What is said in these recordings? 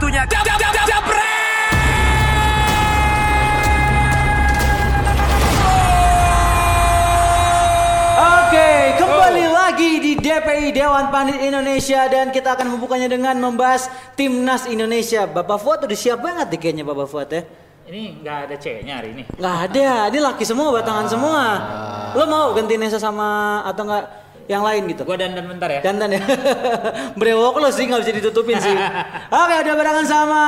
Waktunya Oke, kembali lagi di DPI Dewan Pandit Indonesia dan kita akan membukanya dengan membahas timnas Indonesia. Bapak Fuad udah siap banget nih kayaknya Bapak Fuad ya. Ini nggak ada C-nya hari ini. Nggak ada, ini laki semua, batangan semua. Lo mau ganti Nesa sama atau enggak yang lain gitu? Gua dandan bentar ya. Dandan ya. Brewok lo sih nggak bisa ditutupin sih. Oke, udah barengan sama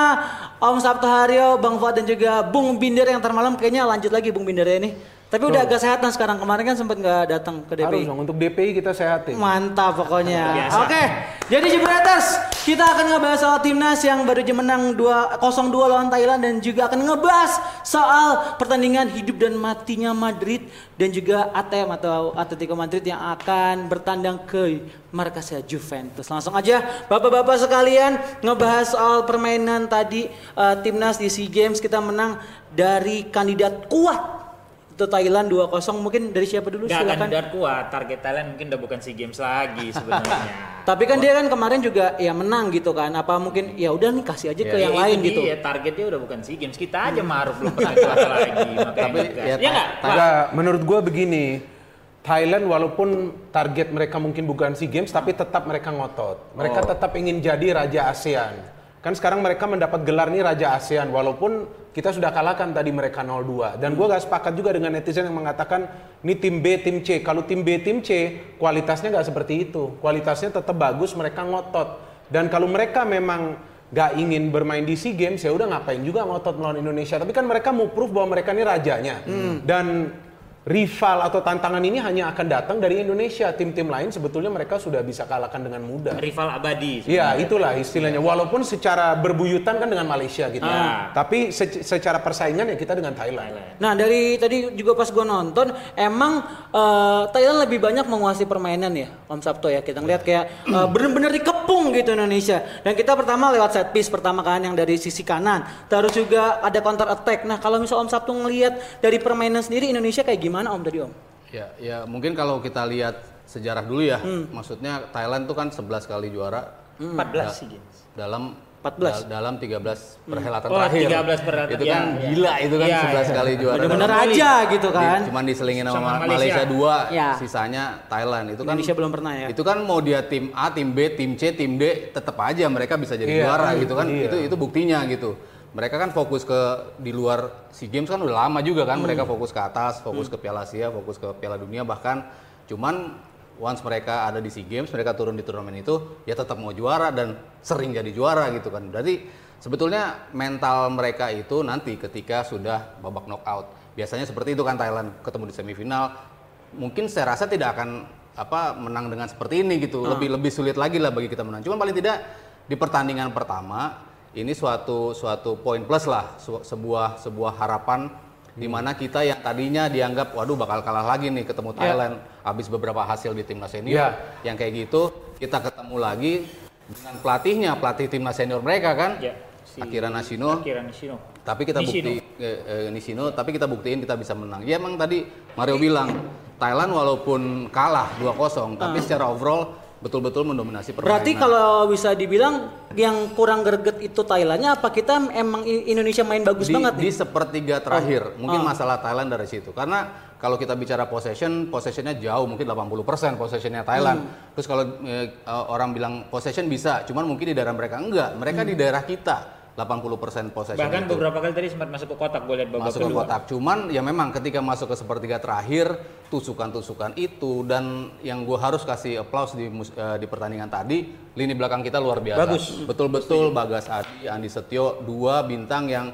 Om Sabto Haryo, Bang Fuad dan juga Bung Binder yang termalam kayaknya lanjut lagi Bung Binder ya ini. Tapi udah agak sehatan sekarang. Kemarin kan sempat nggak datang ke DPI. Harus dong untuk DPI kita sehatin. Mantap pokoknya. Oke, jadi Jebretas, kita akan ngebahas soal timnas yang baru aja menang 2 0-2 lawan Thailand dan juga akan ngebahas soal pertandingan hidup dan matinya Madrid dan juga ATM atau Atletico Madrid yang akan bertandang ke markasnya Juventus. Langsung aja Bapak-bapak sekalian ngebahas soal permainan tadi eh, timnas di SEA Games kita menang dari kandidat kuat itu Thailand 2-0 mungkin dari siapa dulu akan silakan. kandidat kuat. Target Thailand mungkin udah bukan SEA Games lagi sebenarnya. Tapi kan dia kan kemarin juga ya menang gitu kan. Apa mungkin ya udah nih kasih aja ke Ya, yang lain gitu. targetnya udah bukan SEA Games. Kita aja maruf belum pernah juara lagi. Makanya Tapi ya, ya? Enggak, menurut gua begini. Thailand walaupun target mereka mungkin bukan SEA Games tapi tetap mereka ngotot. Mereka tetap ingin jadi raja ASEAN. Kan sekarang mereka mendapat gelar nih raja ASEAN walaupun kita sudah kalahkan tadi mereka 0-2. Dan gua gak sepakat juga dengan netizen yang mengatakan ini tim B, tim C. Kalau tim B, tim C kualitasnya nggak seperti itu. Kualitasnya tetap bagus, mereka ngotot. Dan kalau mereka memang gak ingin bermain di SEA Games ya udah ngapain juga ngotot melawan Indonesia. Tapi kan mereka mau proof bahwa mereka ini rajanya. Dan rival atau tantangan ini hanya akan datang dari Indonesia. Tim-tim lain sebetulnya mereka sudah bisa kalahkan dengan mudah. Rival abadi. Iya, itulah istilahnya. Walaupun secara berbuyutan kan dengan Malaysia gitu. Ah. Tapi se- secara persaingan ya kita dengan Thailand. Nah dari tadi juga pas gue nonton emang eh, Thailand lebih banyak menguasai permainan ya Om Sabto ya kita ngeliat kayak eh, bener-bener dikepung gitu Indonesia dan kita pertama lewat set piece pertama kan yang dari sisi kanan terus juga ada counter attack nah kalau misal Om Sabto ngelihat dari permainan sendiri Indonesia kayak gimana Om tadi Om? Ya, ya mungkin kalau kita lihat sejarah dulu ya, Hmm. maksudnya Thailand tuh kan 11 kali juara 14 SEA Games. dalam 14? dal- dalam 13 perhelatan Oh, terakhir. 13 perhelatan, Itu ya, kan ya. gila itu kan Iya, 11 iya. kali juara. Bener-bener dalam- aja gitu Di- kan cuman diselingin sama, Sama Ma- Malaysia. Malaysia dua, Ya. sisanya Thailand. Itu kan Indonesia belum pernah ya Itu kan mau dia tim A, tim B, tim C, tim D, tetap aja mereka bisa jadi Iya, juara gitu kan. iya. Itu itu buktinya gitu. Mereka kan fokus ke di luar SEA Games kan udah lama juga kan. Mereka fokus ke atas, fokus ke Piala Asia, fokus ke Piala Dunia bahkan cuman once mereka ada di SEA Games, mereka turun di turnamen itu ya tetap mau juara dan sering jadi juara gitu kan. Berarti sebetulnya mental mereka itu nanti ketika sudah babak knockout. Biasanya seperti itu kan Thailand ketemu di semifinal mungkin saya rasa tidak akan apa menang dengan seperti ini gitu. Lebih lebih sulit lagi lah bagi kita menang. Cuman paling tidak di pertandingan pertama ini suatu suatu poin plus lah, su- sebuah sebuah harapan di mana kita yang tadinya dianggap waduh bakal kalah lagi nih ketemu Thailand habis beberapa hasil di timnas senior Ya. yang kayak gitu kita ketemu lagi dengan pelatihnya pelatih timnas senior mereka kan Ya, si Akira Nashino Akira Nishino. tapi kita Nishino. bukti eh, eh, Nishino, tapi kita buktiin kita bisa menang. Ya emang tadi Mario bilang Thailand walaupun kalah 2-0, tapi secara overall betul-betul mendominasi permainan. Berarti kalau bisa dibilang yang kurang greget itu Thailandnya apa kita emang Indonesia main bagus di, banget di nih? sepertiga terakhir, mungkin Ah. masalah Thailand dari situ. Karena kalau kita bicara possession, possessionnya jauh, mungkin 80% possessionnya Thailand. Hmm. Terus kalau eh, orang bilang possession bisa, cuman mungkin di daerah mereka enggak. Mereka di daerah kita 80% possession Bahkan itu. beberapa kali tadi sempat masuk ke kotak gue lihat babak masuk ke kotak. Cuman ya memang ketika masuk ke sepertiga terakhir tusukan-tusukan itu dan yang gue harus kasih applause di eh, di pertandingan tadi lini belakang kita luar biasa. Bagus. Betul-betul Bagas Adi, Andi Setio dua bintang yang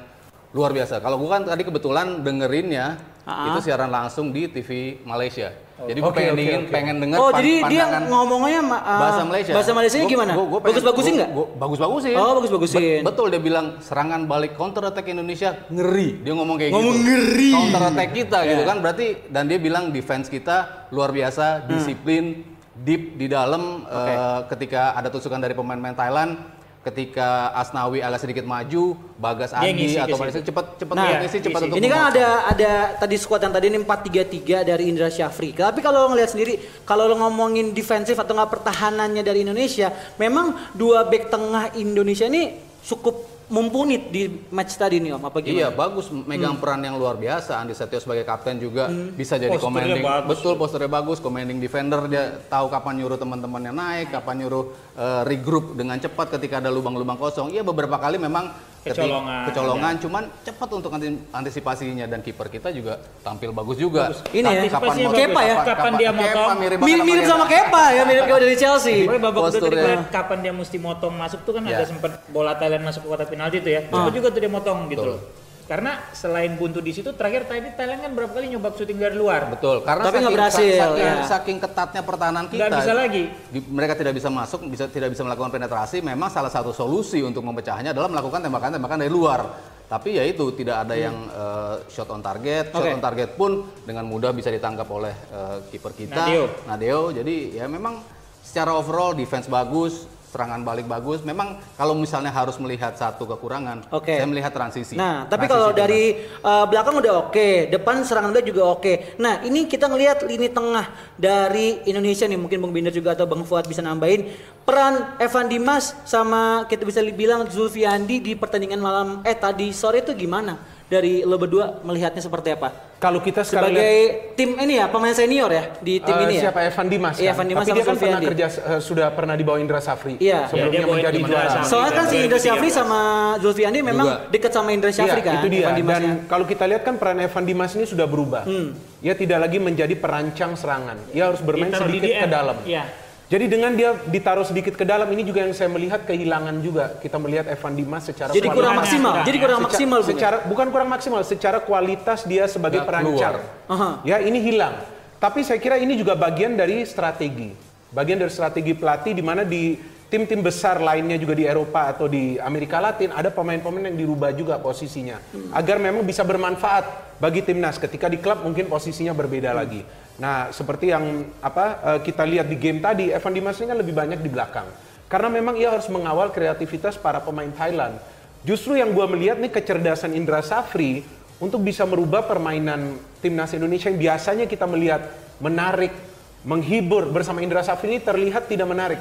luar biasa. Kalau gue kan tadi kebetulan dengerinnya Ah. itu siaran langsung di TV Malaysia. Jadi gue Oke, pengen dingin, oke. pengen denger Oh pan- jadi dia pandangan ngomongnya ma- uh, bahasa Malaysia. Bahasa Malaysia Gua- gimana? gua- gua pengen- Bagus-bagusin nggak? Bagus-bagusin. Oh, bagus-bagusin. Bet- betul dia bilang serangan balik counter attack Indonesia ngeri. Dia ngomong kayak Ngomong gitu. ngeri. Counter attack kita gitu Ya. kan berarti dan dia bilang defense kita luar biasa, disiplin, deep di dalam eh, ketika ada tusukan dari pemain-pemain Thailand ketika Asnawi agak sedikit maju, Bagas Dia Adi ngisi atau. Malaysia cepat cepat Nah, ngisi cepat untuk Ini kan ada ada tadi squad yang tadi ini 4-3-3 dari Indra Syafri. Tapi kalau lo ngelihat sendiri, kalau lo ngomongin defensif atau nggak pertahanannya dari Indonesia, memang dua back tengah Indonesia ini cukup mumpuni di match tadi nih Om apa gimana? Iya bagus megang Hmm. peran yang luar biasa. Andi Setio sebagai kapten juga bisa jadi Posturnya commanding. bagus. Betul posternya bagus, commanding defender dia tahu kapan nyuruh teman-temannya naik, kapan nyuruh eh, regroup dengan cepat ketika ada lubang-lubang kosong. Iya beberapa kali memang Kecolongan, kecolongan cuman cepat untuk anti- antisipasinya dan kiper kita juga tampil bagus juga. Ini ya, Antisipasinya mau- Kepa ya? Kapan dia motong. mirip Mirip, mirip sama dia. Kepa ya, mirip Kepa dari Chelsea. Pokoknya babak kedua tadi kapan dia mesti motong masuk tuh kan Ya. ada sempat bola Thailand masuk ke kotak penalti tuh ya. Cepet juga tuh dia motong gitu loh. Karena selain buntu di situ terakhir tadi Thailand kan berapa kali nyoba syuting dari luar. Betul, karena Tapi nggak berhasil, saking, ya. saking ketatnya pertahanan kita. Nggak bisa lagi. di- mereka tidak bisa masuk, bisa tidak bisa melakukan penetrasi. Memang salah satu solusi untuk memecahnya adalah melakukan tembakan-tembakan dari luar. Tapi ya itu tidak ada yang eh, shot on target, shot Oke. on target pun dengan mudah bisa ditangkap oleh eh, kiper kita, Nadeo. Nadeo. Jadi ya memang secara overall defense bagus, serangan balik bagus. Memang kalau misalnya harus melihat satu kekurangan, Oke. saya melihat transisi. Nah, tapi Transisi kalau dari uh, belakang udah oke, depan serangan udah juga oke. Nah, ini kita ngelihat lini tengah dari Indonesia nih, mungkin Bung Binder juga atau Bang Fuad bisa nambahin peran Evan Dimas sama kita bisa bilang Zulfiandi di pertandingan malam eh tadi sore itu gimana? Dari lo berdua melihatnya seperti apa? Kalau kita sekarang Sebagai lihat tim ini ya, pemain senior ya di tim eh, ini ya. siapa Evan Dimas Iya, kan? Evan Dimas Tapi dia kan pernah Zulfiandi. kerja eh, sudah pernah di bawah Indra Safri Iya. sebelumnya bawa menjadi juara. Safri. Soalnya kan si Indra 2013. Syafri sama Zulfiandi memang Juga. dekat sama Indra Iya, kan. itu dia. Evan Dimas Dan ya. kalau kita lihat kan peran Evan Dimas ini sudah berubah. Hmm. Ia tidak lagi menjadi perancang serangan. Ia harus bermain di sedikit ke dalam. Iya. Jadi dengan dia ditaruh sedikit ke dalam ini juga yang saya melihat kehilangan juga. Kita melihat Evan Dimas secara Jadi kurang maksimal. Jadi kurang Seca- maksimal secara bukan kurang maksimal, secara kualitas dia sebagai Nggak perancang. keluar. Ya, ini hilang. Tapi saya kira ini juga bagian dari strategi. Bagian dari strategi pelatih di mana di tim-tim besar lainnya juga di Eropa atau di Amerika Latin ada pemain-pemain yang dirubah juga posisinya agar memang bisa bermanfaat bagi timnas ketika di klub mungkin posisinya berbeda lagi. Nah, seperti yang apa eh, kita lihat di game tadi, Evan Dimas ini kan lebih banyak di belakang. Karena memang ia harus mengawal kreativitas para pemain Thailand. Justru yang gua melihat nih kecerdasan Indra Safri untuk bisa merubah permainan timnas Indonesia yang biasanya kita melihat menarik, menghibur bersama Indra Safri ini terlihat tidak menarik,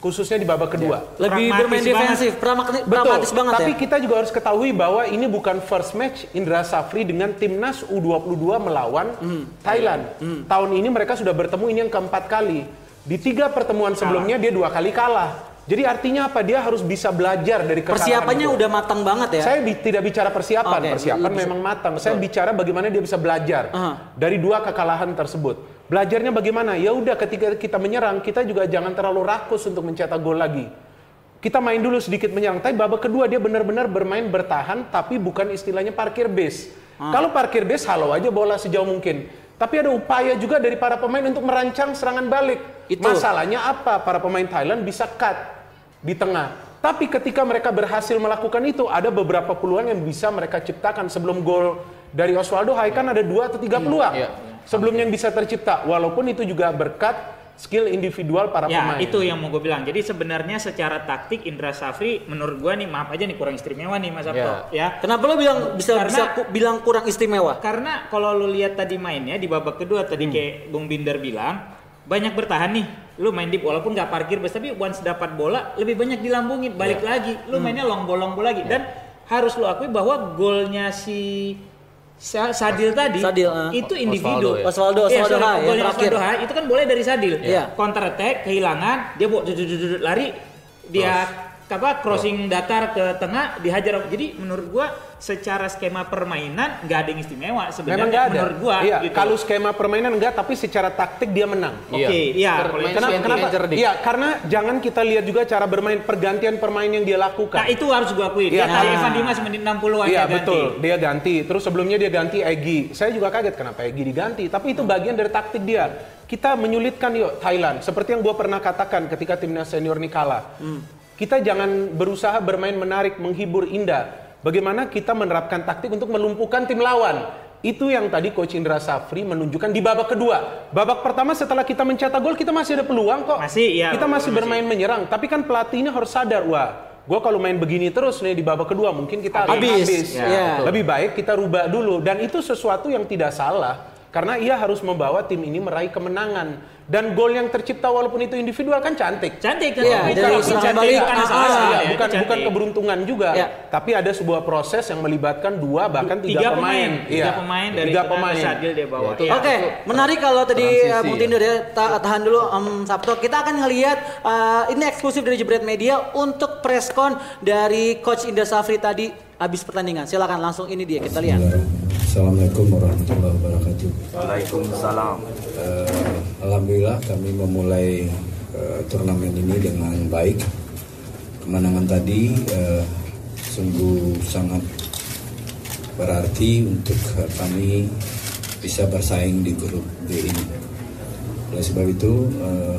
khususnya di babak kedua. Lebih Pragmatis bermain defensif, pragmatis, pragmatis banget tapi ya. kita juga harus ketahui bahwa ini bukan first match Indra Safri dengan timnas U22 melawan Hmm. Thailand. Tahun ini mereka sudah bertemu ini yang keempat kali. Di tiga pertemuan sebelumnya dia dua kali kalah. Jadi artinya apa? Dia harus bisa belajar dari kesalahan Persiapannya itu. udah matang banget ya. Saya bi- tidak bicara persiapan, Oke, persiapan lebih- memang matang. Saya bicara bagaimana dia bisa belajar Aha. dari dua kekalahan tersebut. Belajarnya bagaimana? Ya udah ketika kita menyerang, kita juga jangan terlalu rakus untuk mencetak gol lagi. Kita main dulu sedikit menyerang, tapi babak kedua dia benar-benar bermain bertahan, tapi bukan istilahnya parkir base. Kalau parkir base, halau aja bola sejauh mungkin. Tapi ada upaya juga dari para pemain untuk merancang serangan balik. Itu. Masalahnya apa? Para pemain Thailand bisa cut di tengah. Tapi ketika mereka berhasil melakukan itu, ada beberapa peluang yang bisa mereka ciptakan sebelum gol dari Oswaldo Hai kan ada dua atau tiga peluang iya. Sebelum yang bisa tercipta. Walaupun itu juga berkat skill individual para Ya, pemain. itu yang mau gue bilang. Jadi sebenarnya secara taktik Indra Safri menurut gua nih maaf aja nih kurang istimewa nih Mas Sabto ya. Kenapa lo bilang bisa Karena- bisa ku- bilang kurang istimewa? Karena kalau lu lihat tadi mainnya di babak kedua tadi Hmm. kayak Bung Binder bilang banyak bertahan nih. Lu main deep walaupun nggak parkir bus tapi once dapat bola lebih banyak dilambungin balik lagi. Lu Hmm. mainnya long ball long ball lagi dan harus lu akui bahwa golnya si Sadil tadi Sadil, ah. itu individu. Osvaldo ya? Osvaldo, Iya, Osvaldo terakhir. Osvaldo Hai itu kan boleh dari Sadil. Iya. Counter attack, kehilangan, dia dudut-dudut lari, dia apa crossing datar ke tengah dihajar. Jadi menurut gua secara skema permainan nggak ada yang istimewa sebenarnya menurut gua Iya, gitu. kalau skema permainan enggak, tapi secara taktik dia menang. Oke, iya, Ter- boleh. main Kenapa? kenapa? Iya, karena jangan kita lihat juga cara bermain pergantian permain yang dia lakukan. Nah itu harus gua akui. Dia Iya, kayak nah. Evan Dimas menit 60-an Iya dia ganti. betul, dia ganti. Terus sebelumnya dia ganti Egi. Saya juga kaget kenapa Egi diganti. Tapi itu bagian dari taktik dia. Kita menyulitkan yuk Thailand. Seperti yang gue pernah katakan ketika timnas senior ini kalah. Kita jangan berusaha bermain menarik, menghibur, indah. Bagaimana kita menerapkan taktik untuk melumpuhkan tim lawan. Itu yang tadi Coach Indra Safri menunjukkan di babak kedua. Babak pertama setelah kita mencetak gol kita masih ada peluang kok. Masih, iya, Kita masih masih. bermain menyerang. Tapi kan pelatih ini harus sadar, wah, gue kalau main begini terus nih di babak kedua mungkin kita Habis. habis. Ya, Lebih baik kita rubah dulu dan itu sesuatu yang tidak salah. Karena ia harus membawa tim ini meraih kemenangan dan gol yang tercipta walaupun itu individual kan cantik. Cantik kan? Iya, Bukan- dari bukan cantik, Ah, ya, bukan cantik. bukan keberuntungan juga, Ya. tapi ada sebuah proses yang melibatkan dua bahkan tiga, Tiga pemain, tiga pemain dari tiga pemain. Dia bawa. Iya, Iya. Oke, menarik kalau tadi Transisi, uh, Bung ya. Tinder ya. Ta- tahan dulu Om Sabto. Kita akan ngelihat uh, ini eksklusif dari Jebret Media untuk preskon dari Coach Indra Safri tadi habis pertandingan. Silakan langsung ini dia kita lihat. Assalamualaikum warahmatullahi wabarakatuh. Waalaikumsalam. Eh, Alhamdulillah kami memulai eh, turnamen ini dengan baik. Kemenangan tadi eh, sungguh sangat berarti untuk eh, kami bisa bersaing di grup B ini. Oleh sebab itu eh,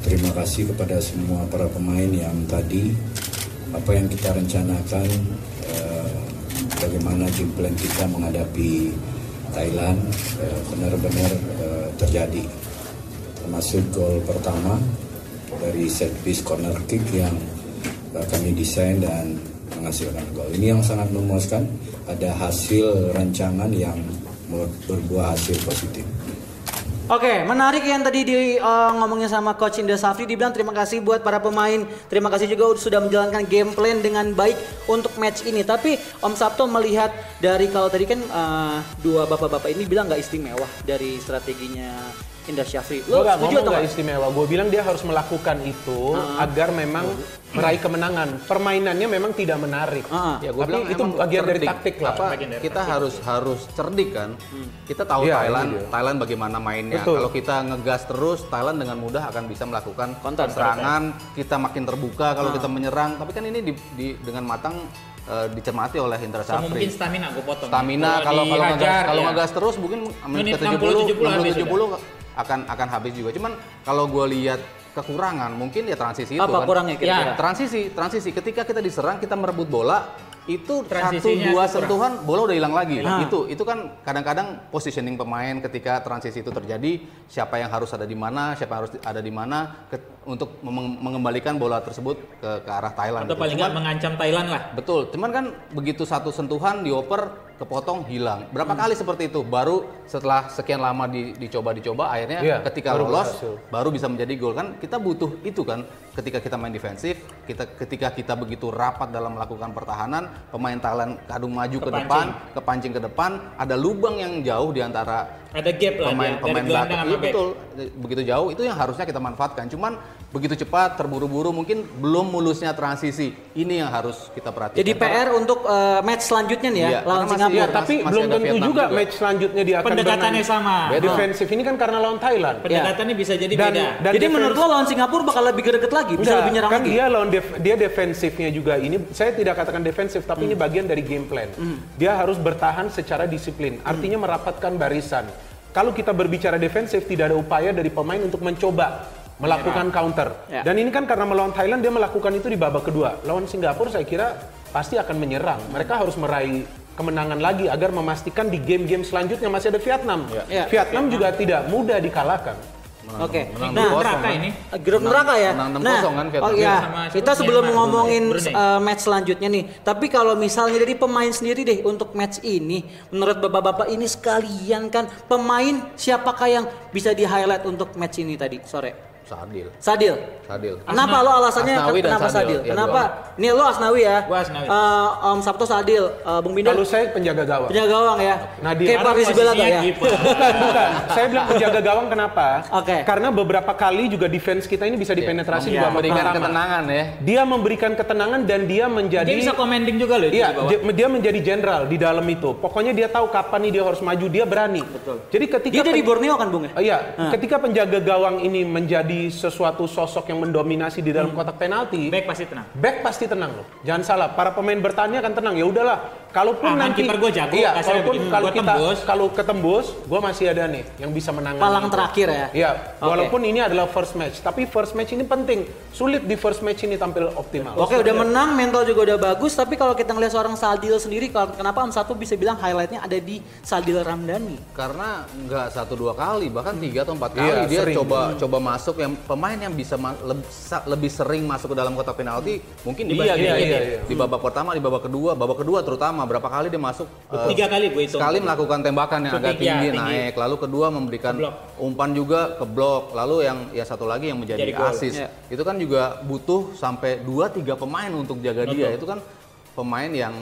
terima kasih kepada semua para pemain yang tadi apa yang kita rencanakan eh, bagaimana game plan kita menghadapi Thailand eh, benar-benar eh, terjadi. Termasuk gol pertama dari set piece corner kick yang eh, kami desain dan menghasilkan gol. Ini yang sangat memuaskan. Ada hasil rancangan yang berbuah hasil positif Oke, menarik yang tadi di uh, ngomongnya sama Coach Indra Safri dibilang terima kasih buat para pemain. Terima kasih juga sudah menjalankan game plan dengan baik untuk match ini. Tapi Om Sabto melihat dari kalau tadi kan uh, dua bapak-bapak ini bilang nggak istimewa dari strateginya Indra Syafri. Lo gak setuju ngomong atau gak nggak? istimewa, gue bilang dia harus melakukan itu agar memang meraih kemenangan. Permainannya memang tidak menarik. Ah, Ya, gua Tapi bilang itu bagian dari cerdik. taktik lah. Apa, dari kita harus harus cerdik kan. Kita tahu Iya, Thailand. Thailand bagaimana mainnya. Betul. Kalau kita ngegas terus, Thailand dengan mudah akan bisa melakukan Counter, serangan. Kita makin terbuka kalau kita menyerang. Tapi kan ini di, di- dengan matang eh, dicermati oleh Indra Sama mungkin Safri. stamina gue potong. Stamina kalau kalau ngegas, kalau ya. ngegas terus mungkin Menit ke 70 60, 70 habis 60 70 akan akan habis juga. Cuman kalau gue lihat kekurangan mungkin ya transisi itu Apa kan. kurangnya kira-kira? Ya, transisi, transisi. Ketika kita diserang, kita merebut bola, itu satu dua kurang. sentuhan bola udah hilang lagi. Ah. Itu itu kan kadang-kadang positioning pemain ketika transisi itu terjadi, siapa yang harus ada di mana, siapa yang harus ada di mana ke- untuk meng- mengembalikan bola tersebut ke ke arah Thailand. Atau gitu. paling nggak mengancam Thailand lah. Betul, cuman kan begitu satu sentuhan dioper kepotong hilang. Berapa Hmm. kali seperti itu? Baru setelah sekian lama di- dicoba-dicoba akhirnya Iya, ketika baru lolos berhasil. baru bisa menjadi gol kan. Kita butuh itu kan ketika kita main defensif, kita ketika kita begitu rapat dalam melakukan pertahanan, pemain Thailand kadung maju ke Kepancing. depan, kepancing ke depan, ada lubang yang jauh di antara Ada gap lah pemain dia, pemain dari sama Iya back. betul, begitu jauh itu yang harusnya kita manfaatkan. Cuman begitu cepat, terburu-buru mungkin belum mulusnya transisi. Ini yang harus kita perhatikan. Jadi PR untuk uh, match selanjutnya nih ya Iya, lawan Singapura. Ya, Mas- tapi masih belum tentu Vietnam juga, juga. match selanjutnya dia akan Pendekatannya sama. defensif. Ini kan karena lawan Thailand. Pendekatannya bisa jadi Dan- beda. dan Jadi defense- menurut lo lawan Singapura bakal lebih greget lagi, bisa Enggak, lebih nyerang kan lagi. dia lawan def- dia defensifnya juga ini saya tidak katakan defensif tapi Hmm. ini bagian dari game plan. Dia harus bertahan secara disiplin. Hmm. Artinya merapatkan barisan. Kalau kita berbicara defensif tidak ada upaya dari pemain untuk mencoba melakukan counter. Ya. Dan ini kan karena melawan Thailand dia melakukan itu di babak kedua. Lawan Singapura saya kira pasti akan menyerang. Mereka harus meraih kemenangan lagi agar memastikan di game-game selanjutnya masih ada Vietnam. Ya. Vietnam juga tidak mudah dikalahkan. Oke. menang Nah, 2-0 neraka kan. ini. Grup neraka ya. menang 6-0 nah, kan oh iya. Kita sebelum Myanmar, ngomongin uh, match selanjutnya nih, tapi kalau misalnya dari pemain sendiri deh untuk match ini, menurut bapak-bapak ini sekalian kan pemain siapakah yang bisa di highlight untuk match ini tadi sore? Sadil. Sadil. Sadil. Kenapa lo alasannya Asnawi kenapa Sadil, Sadil? ya, kenapa? Nih lo Asnawi ya. Gua Asnawi. Eh, Om Sabto Sadil, Eh, Bung Binder Kalau saya penjaga gawang. penjaga gawang ya. Nadia. Kayak Karena Paris posisinya ya. kiper. Bukan, bukan. Saya bilang penjaga gawang kenapa? Oke. Karena beberapa kali juga defense kita ini bisa dipenetrasi di Iya, babak memberikan pertama. ketenangan ya. Dia memberikan ketenangan dan dia menjadi Dia bisa commanding juga loh Iya, di bawah. dia, dia menjadi jenderal di dalam itu. Pokoknya dia tahu kapan nih dia harus maju, dia berani. Betul. Jadi ketika Dia dari pen- Borneo kan Bung ya? Oh, iya, ketika penjaga gawang ini menjadi sesuatu sosok yang mendominasi di dalam kotak penalti, Back pasti tenang. Back pasti tenang loh. Jangan salah, para pemain bertanya akan tenang. Ya udahlah, kalaupun Aman, nanti kiper gua jago, Iya, kalaupun kalau gua kita tembus. kalau ketembus, gua masih ada nih yang bisa menangani. Palang itu. terakhir ya? Iya, Oke. walaupun ini adalah first match, tapi first match ini penting. Sulit di first match ini tampil optimal. Oke udah menang, mental juga udah bagus. Tapi kalau kita ngeliat seorang Sadil sendiri, kenapa Om Satu bisa bilang highlightnya ada di Sadil Ramdhani? Karena nggak satu dua kali, bahkan tiga atau empat kali Iya, dia sering. coba coba masuk yang pemain yang bisa ma- leb- sa- lebih sering masuk ke dalam kotak penalti mungkin Iya, dia iya, gitu. iya, iya. di babak pertama, di babak kedua, babak kedua terutama lama. Berapa kali dia masuk? eh, Tiga kali gue hitung. Sekali melakukan tembakan yang agak Shooting, ya, tinggi, tinggi. naik, lalu kedua memberikan Ke blok. umpan juga ke blok, lalu yang ya satu lagi yang menjadi Jadi asis. Ya. Itu kan juga butuh sampai 2 3 pemain untuk jaga dia. Itu kan pemain yang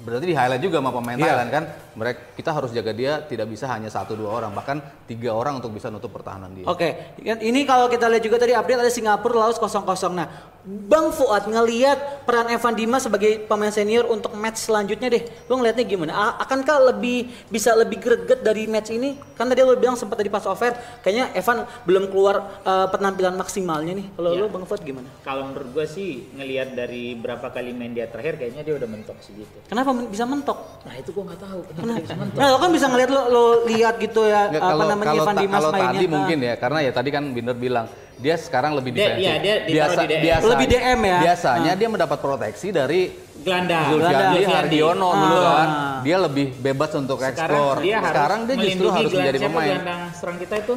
berarti di highlight juga sama pemain Iya. Thailand kan. Mereka kita harus jaga dia tidak bisa hanya satu dua orang, bahkan tiga orang untuk bisa nutup pertahanan dia. Oke, kan ini kalau kita lihat juga tadi update ada Singapura Laos 0-0. Nah, Bang Fuad ngelihat peran Evan Dimas sebagai pemain senior untuk match selanjutnya deh. Lu ngelihatnya gimana? A- akankah lebih bisa lebih greget dari match ini? Kan tadi lu bilang sempat tadi pas offer, kayaknya Evan belum keluar eh, penampilan maksimalnya nih. Kalau Iya. lu Bang Fuad gimana? Kalau menurut gue sih ngelihat dari berapa kali main dia terakhir kayaknya dia udah mentok sih gitu. Kenapa men- bisa mentok? Nah itu gue nggak tahu kenapa dia bisa mentok. Nah, lo kan bisa ngelihat lo, lo lihat gitu ya Nggak, apa kalau namanya kalau, Evan ta- Dimas kalau mainnya. tadi Ah. mungkin ya karena ya tadi kan Binder bilang dia sekarang lebih Dia- defensif. iya, dia biasa di DM. biasa Lebih DM ya? Biasanya dia mendapat proteksi dari Gelandang. Zulfiandi. Hardiono dulu Ah. kan. Dia lebih bebas untuk Sekarang explore. dia harus Sekarang dia justru harus menjadi siapa pemain. Gelandang serang kita itu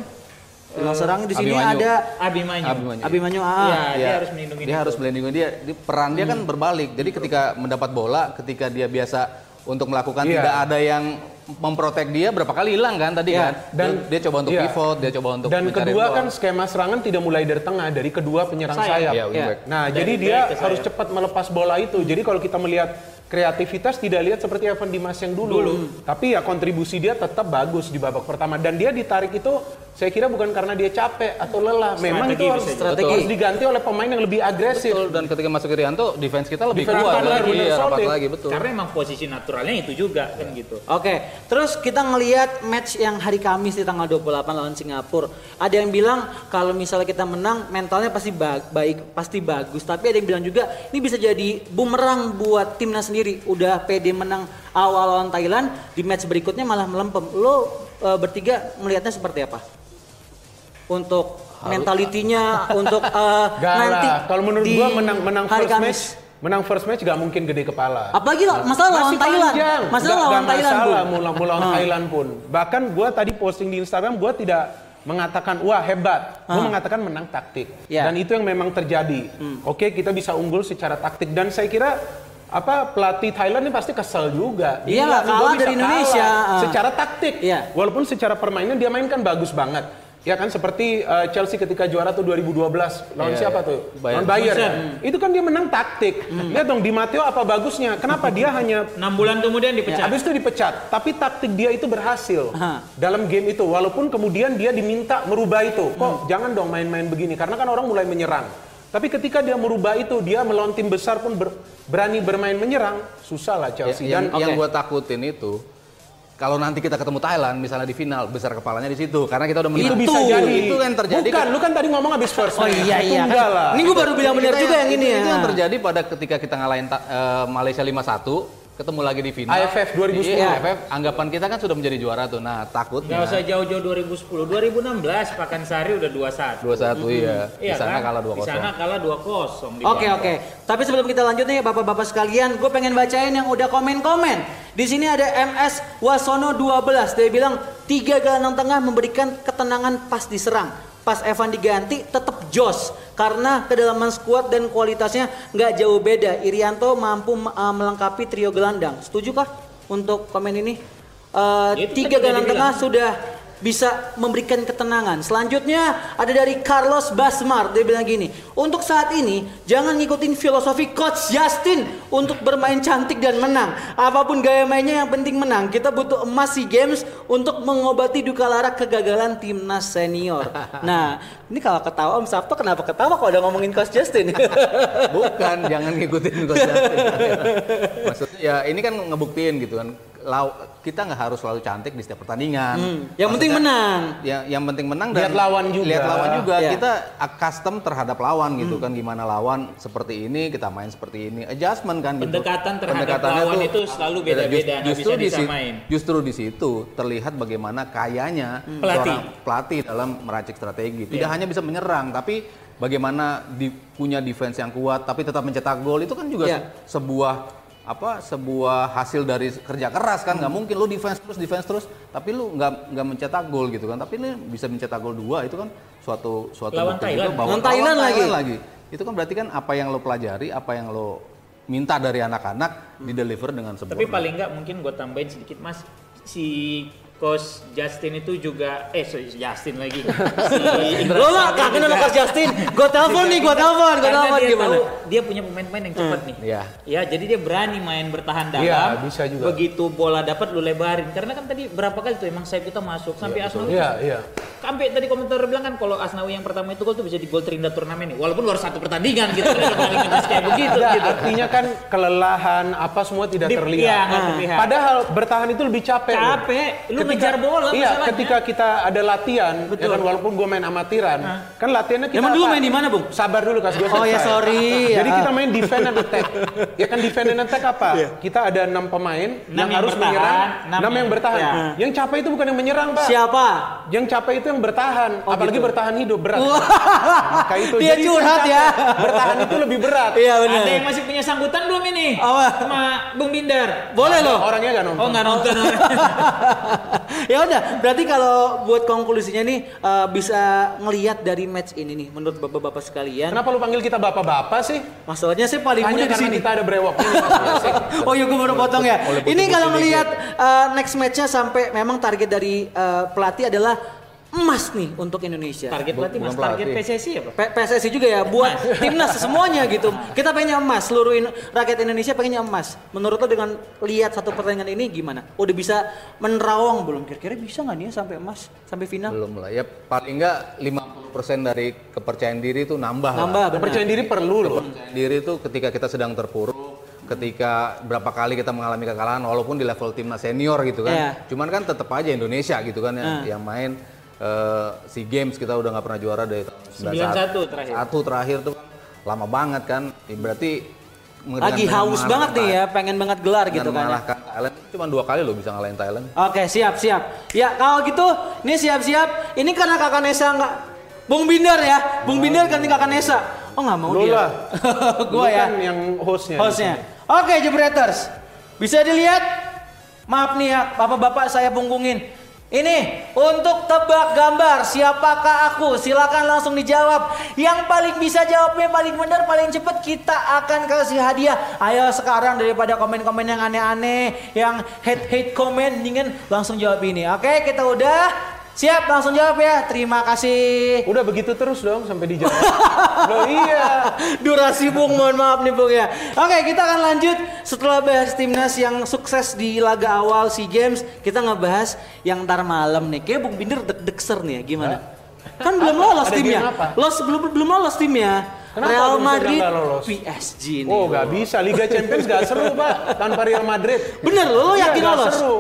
Gelandang serang di sini Abimanyu. ada Abimanyu. Abimanyu. Abimanyu Iya, AA. dia Ya, harus melindungi dia itu. harus melindungi dia. Di, peran dia kan berbalik. Jadi ketika mendapat bola, ketika dia biasa untuk melakukan Iya. tidak ada yang memprotek dia berapa kali hilang kan tadi Iya. kan. Dan Dan- dia, coba untuk iya. pivot, dia coba untuk Dan kedua peluang. kan skema serangan tidak mulai dari tengah, dari kedua penyerang Sayap. sayap. Iya, wingback. Nah, Dari jadi dia harus cepat melepas bola itu. Jadi kalau kita melihat kreativitas tidak lihat seperti Evan Dimas yang dulu. Tapi ya kontribusi dia tetap bagus di babak pertama dan dia ditarik itu saya kira bukan karena dia capek atau lelah. Memang Strategi itu harus, jadi. Strategi. harus diganti oleh pemain yang lebih agresif. Betul, dan ketika masuk Irianto, defense kita lebih Defense kuat lagi, lagi, iya, rapat lagi betul. Karena emang posisi naturalnya itu juga kan gitu. Oke, terus kita ngelihat match yang hari Kamis di tanggal 28 lawan Singapura. Ada yang bilang kalau misalnya kita menang, mentalnya pasti ba- baik, pasti bagus. Tapi ada yang bilang juga ini bisa jadi bumerang buat timnas sendiri. Udah PD menang awal lawan Thailand, di match berikutnya malah melempem. Lo eh, bertiga melihatnya seperti apa? Untuk mentalitinya, untuk Gak nanti. Kalau menurut gua menang menang hari first Kamis. match, menang first match gak mungkin gede kepala. Apalagi lo- masalah lawan Masih Thailand. panjang. Masalah lawan Thailand, masalah mau lawan- mau lawan Ah. Thailand pun. Bahkan gua tadi posting di Instagram gua tidak mengatakan wah hebat. Gua Ah. mengatakan menang taktik. Ya. Dan itu yang memang terjadi. Oke, kita bisa unggul secara taktik dan saya kira apa pelatih Thailand ini pasti kesel juga. Nih gua kalah dari Indonesia. Ah. Secara taktik. Iya. Walaupun secara permainan dia mainkan bagus banget. Ya kan seperti uh, Chelsea ketika juara tuh 2012 lawan Iya, siapa iya. tuh? Bayern. Lawan Bayern. Munchen. Itu kan dia menang taktik. Lihat dong di Matteo apa bagusnya? Kenapa dia hanya 6 bulan kemudian dipecat. Habis itu dipecat, tapi taktik dia itu berhasil Aha. dalam game itu. Walaupun kemudian dia diminta merubah itu. Kok jangan dong main-main begini? Karena kan orang mulai menyerang. Tapi ketika dia merubah itu, dia melawan tim besar pun ber- berani bermain menyerang, susah lah Ya, Chelsea. yang, Dan yang gue takutin itu kalau nanti kita ketemu Thailand misalnya di final besar kepalanya di situ karena kita udah itu menang. bisa jadi. itu kan terjadi Bukan, lu kan tadi ngomong habis first Oh iya Itu iya. enggak lah. Ini gue baru bilang benar juga yang ini ya. itu yang terjadi pada ketika kita ngalahin eh, Malaysia 5-1 ketemu lagi di final AFF 2010. Iya, AFF anggapan kita kan sudah menjadi juara tuh nah takutnya Nggak usah jauh-jauh 2010, 2016 Pakansari udah 21. 2-1 iya di Iya sana kan? kalah Di sana 2-0 kalah 2-0 di Oke Bangkok. oke. Tapi sebelum kita lanjut nih bapak-bapak sekalian, gue pengen bacain yang udah komen-komen. Di sini ada MS Wasono 12. Dia bilang tiga gelandang tengah memberikan ketenangan pas diserang. Pas Evan diganti tetap jos karena kedalaman skuad dan kualitasnya nggak jauh beda. Irianto mampu uh, melengkapi trio gelandang. Setuju kah untuk komen ini? Uh, tiga gelandang tengah sudah bisa memberikan ketenangan. Selanjutnya ada dari Carlos Basmar. Dia bilang gini, untuk saat ini jangan ngikutin filosofi Coach Justin untuk bermain cantik dan menang. Apa pun gaya mainnya yang penting menang. Kita butuh emas SEA Games untuk mengobati duka lara kegagalan timnas senior. Nah, ini kalau ketawa Om Sabto kenapa ketawa kalau udah ngomongin Coach Justin? bukan jangan ngikutin Coach Justin. maksudnya ya ini kan ngebuktiin gitu kan Lau- kita nggak harus selalu cantik di setiap pertandingan Hmm, yang penting menang. ya yang penting menang Lihat lawan juga. lihat lawan juga Ya. kita custom terhadap lawan gitu Hmm. kan gimana lawan seperti ini kita main seperti ini adjustment kan gitu. Pendekatan terhadap Pendekatannya lawan tuh- itu selalu beda-beda, Just- justru bisa di si- disamain. justru di situ terlihat bagaimana kayanya Pelatih. seorang pelatih dalam meracik strategi tidak Iya. hanya bisa menyerang tapi bagaimana di, punya defense yang kuat tapi tetap mencetak gol itu kan juga Iya. se- sebuah apa sebuah hasil dari kerja keras kan nggak mungkin lu defense terus defense terus tapi lu nggak nggak mencetak gol gitu kan tapi lu bisa mencetak gol dua itu kan suatu suatu Lawan Thailand. juga bahwa Lawan Thailand lagi. lagi itu kan berarti kan apa yang lo pelajari apa yang lo minta dari anak-anak di deliver dengan sempurna. Tapi paling nggak mungkin gue tambahin sedikit mas, si coach Justin itu juga, eh sorry, Justin lagi. si Lo lah kangen sama Coach Justin. Gue telepon nih, gue telepon, gue telepon dia gimana? tahu dia punya pemain-pemain yang cepat nih. Iya. Ya, jadi dia berani main bertahan dalam. Iya, bisa juga. Begitu bola dapat lu lebarin. Karena kan tadi berapa kali tuh emang sayap kita masuk sampai Asnawi. Iya, iya. Sampai tadi komentar bilang kan kalau Asnawi yang pertama itu gol tuh bisa di gol terindah turnamen nih. Walaupun baru satu pertandingan gitu. kayak begitu Ada, gitu. artinya kan kelelahan apa semua tidak Di- terlihat. iya, Nah, terlihat. Padahal bertahan itu lebih capek. Capek, lu ngejar bola Iya, masalahnya. ketika kita ada latihan, ya kan walaupun gue main amatiran, kan latihannya kita Emang dulu main di mana, Bung? Sabar dulu kasih gue Oh ya sorry. Jadi kita main defend and attack. ya kan defend and attack apa? Kita ada enam pemain Enam yang, yang harus bertahan, menyerang, enam yang yang- bertahan. ya. Yang capek itu bukan yang menyerang, Pak. Siapa? Yang capek itu yang bertahan, apalagi bertahan hidup berat. Wah. Maka itu Dia curhat ya. Bertahan itu lebih berat. Iya benar. Ada yang masih punya sangkutan belum ini? Sama Bung Binder. Boleh loh. Orangnya gak nonton. Oh nggak nonton. ya udah, berarti kalau buat konklusinya nih eh, bisa ngelihat dari match ini nih menurut bapak-bapak sekalian. Kenapa lu panggil kita bapak-bapak sih? Masalahnya saya paling Hanya muda di karena sini. kita ada brewoknya. Oh iya gue baru potong ya. Ini kalau dikit. ngelihat eh, next matchnya sampai memang target dari eh, pelatih adalah emas nih untuk Indonesia. Target pelatih mas, target. PSSI apa? P- PSSI juga ya buat timnas semuanya gitu. Kita pengennya emas, seluruh in- rakyat Indonesia pengennya emas. Menurut lo dengan lihat satu pertandingan ini gimana? Udah bisa menerawang belum? Kira-kira bisa nggak nih ya sampai emas, sampai final? Belum lah. Ya paling enggak 50% dari kepercayaan diri itu nambah. lah. Nambah, benar. Kepercayaan diri perlu loh. Kepercayaan diri itu ketika kita sedang terpuruk, ketika berapa kali kita mengalami kekalahan walaupun di level timnas senior gitu kan. Iya. Cuman kan tetap aja Indonesia gitu kan yang, yang main eh, SEA Games kita udah nggak pernah juara dari tahun 91 terakhir. Satu terakhir tuh lama banget kan. Berarti Lagi haus banget nih ya, pengen banget gelar gitu kan. ya. mengalahkan Thailand cuma dua kali loh bisa ngalahin Thailand. Oke, siap, siap. Ya, kalau gitu, ini siap-siap. Ini karena kakak Nesa nggak, Bung Binder ya, Bung Binder ganti kakak Nesa. Oh nggak mau Lu dia. lah. Gua ya. kan yang hostnya. Hostnya. Oke, Jebreters. Bisa dilihat? Maaf nih ya, bapak-bapak saya punggungin. Ini untuk tebak gambar siapakah aku? Silakan langsung dijawab. Yang paling bisa jawabnya paling benar, paling cepet kita akan kasih hadiah. Ayo sekarang daripada komen-komen yang aneh-aneh, yang hate-hate komen, mendingan langsung jawab ini. Oke, kita udah siap langsung jawab ya. Terima kasih. Udah begitu terus dong sampai dijawab. Loh iya. Durasi Bung, mohon maaf nih Bung ya. Oke, kita akan lanjut setelah bahas timnas yang sukses di laga awal SEA Games, kita ngebahas yang ntar malam nih. Kayak Bung Binder deg-degser nih ya, gimana? Kan belum lolos timnya. game apa? Los belum belum lolos timnya. Kenapa Real Madrid lolos? PSG nih. Oh nggak bisa. Liga Champions nggak seru pak tanpa Real Madrid. Bener lo, lo Iya, yakin nggak lolos? seru.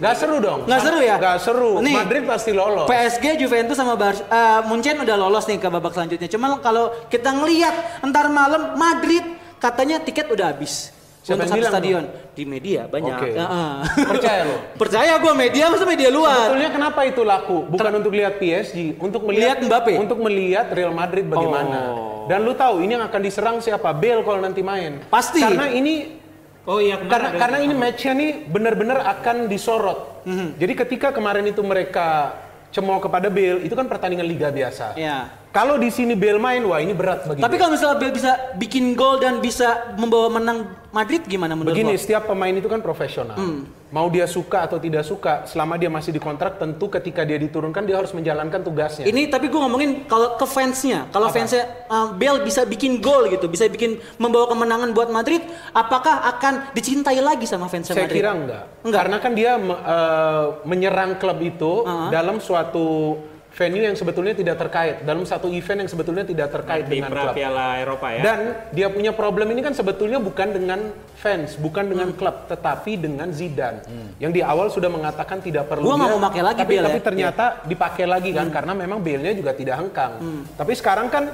Nggak seru dong. Nggak seru ya? Nggak seru. Nih. Madrid pasti lolos. PSG, Juventus sama Bar eh, Munchen udah lolos nih ke babak selanjutnya. Cuman kalau kita ngelihat entar malam Madrid katanya tiket udah habis. Siapa untuk satu stadion di media banyak. Oke. Ya, ah. Percaya lo? Percaya gua media masa media luar. Sebetulnya kenapa itu laku? Bukan untuk lihat PSG, untuk melihat Lihat Mbappe? Untuk melihat Real Madrid bagaimana. Oh. Dan lu tahu ini yang akan diserang siapa? Bale kalau nanti main. Pasti. Karena ini Oh iya karena karena ini matchnya nih benar-benar akan disorot. Mhm. Jadi ketika kemarin itu mereka cemooh kepada Bale, itu kan pertandingan liga biasa. Ya. Kalau di sini Bale main, wah ini berat bagi Tapi kalau misalnya Bale bisa bikin gol dan bisa membawa menang Madrid gimana menurut Begini, lo? setiap pemain itu kan profesional. Hmm. Mau dia suka atau tidak suka, selama dia masih dikontrak, tentu ketika dia diturunkan dia harus menjalankan tugasnya. Ini tapi gue ngomongin kalau ke fansnya, kalau fansnya uh, Bale bisa bikin gol gitu, bisa bikin membawa kemenangan buat Madrid, apakah akan dicintai lagi sama fans Saya Madrid? kira enggak. Enggak. Karena kan dia eh, menyerang klub itu Uh-huh. dalam suatu venue yang sebetulnya tidak terkait, dalam satu event yang sebetulnya tidak terkait di dengan klub. Piala Eropa ya. Dan dia punya problem ini kan sebetulnya bukan dengan fans, bukan dengan Hmm. klub, tetapi dengan Zidane. Yang di awal sudah mengatakan tidak perlu Gua mau pakai lagi tapi, Bale tapi ya. ternyata dipakai lagi kan karena memang Bale-nya juga tidak hengkang. Hmm. Tapi sekarang kan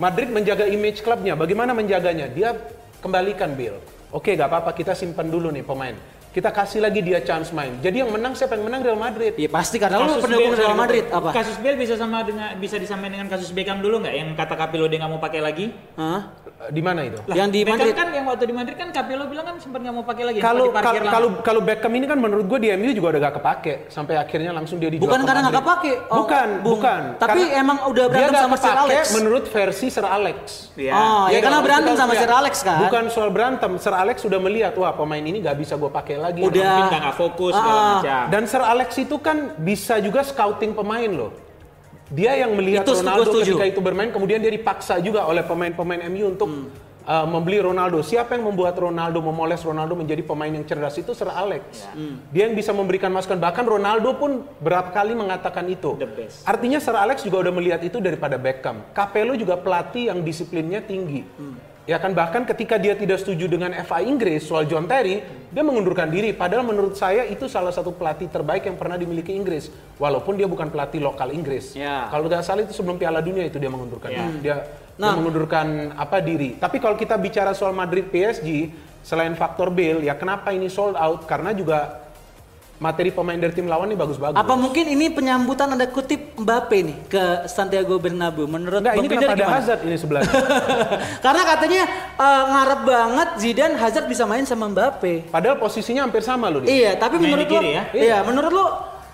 Madrid menjaga image klubnya. Bagaimana menjaganya? Dia kembalikan Bale. Oke, gak apa-apa kita simpan dulu nih pemain. Kita kasih lagi dia chance main. Jadi yang menang siapa yang menang Real Madrid. Iya pasti karena lu Kasus pendukung Bale, Real Madrid apa? Kasus Bale bisa sama dengan bisa disamain dengan kasus Beckham dulu nggak yang kata Kapilo dia nggak mau pakai lagi? Hah? Di mana itu? Yang di Beckham Madrid. kan yang waktu di Madrid kan Capello bilang kan sempat nggak mau pakai lagi. Kalau kalau kalau kalau Beckham ini kan menurut gue di MU juga udah gak kepake sampai akhirnya langsung dia dijual Bukan ke karena nggak kepake. Oh, bukan, Bung. bukan. Tapi Karena emang udah dia berantem sama Sir Alex. menurut versi Sir Alex. Iya. Oh, ya Iya karena berantem sama. Sir Alex kan. Bukan soal berantem, Sir Alex sudah melihat wah pemain ini nggak bisa gue pakai lagi. Udah. Mungkin udah nggak fokus segala Ah. macam. Dan Sir Alex itu kan bisa juga scouting pemain loh. Dia yang melihat Itu Ronaldo setuju. ketika itu bermain, kemudian dia dipaksa juga oleh pemain-pemain MU untuk Hmm. uh, membeli Ronaldo. Siapa yang membuat Ronaldo memoles Ronaldo menjadi pemain yang cerdas itu Sir Alex. Hmm. Dia yang bisa memberikan masukan. Bahkan Ronaldo pun berapa kali mengatakan itu. The best. Artinya Sir Alex juga udah melihat itu daripada Beckham. Capello juga pelatih yang disiplinnya tinggi. Hmm. Ya kan bahkan ketika dia tidak setuju dengan FA Inggris soal John Terry, dia mengundurkan diri. Padahal menurut saya itu salah satu pelatih terbaik yang pernah dimiliki Inggris, walaupun dia bukan pelatih lokal Inggris. Ya. Kalau nggak salah itu sebelum Piala Dunia itu dia mengundurkan Ya. diri. Dia, dia Nah. mengundurkan apa diri. Tapi kalau kita bicara soal Madrid PSG, selain faktor Bale, ya kenapa ini sold out? Karena juga materi pemain dari tim lawan ini bagus-bagus. Apa mungkin ini penyambutan ada kutip Mbappe nih ke Santiago Bernabeu? Menurut Enggak, ini kenapa ada gimana? Hazard ini sebelahnya? Karena katanya eh, ngarep banget Zidane Hazard bisa main sama Mbappe. Padahal posisinya hampir sama loh dia. Iya, tapi Main menurut lo, ya? iya, menurut lo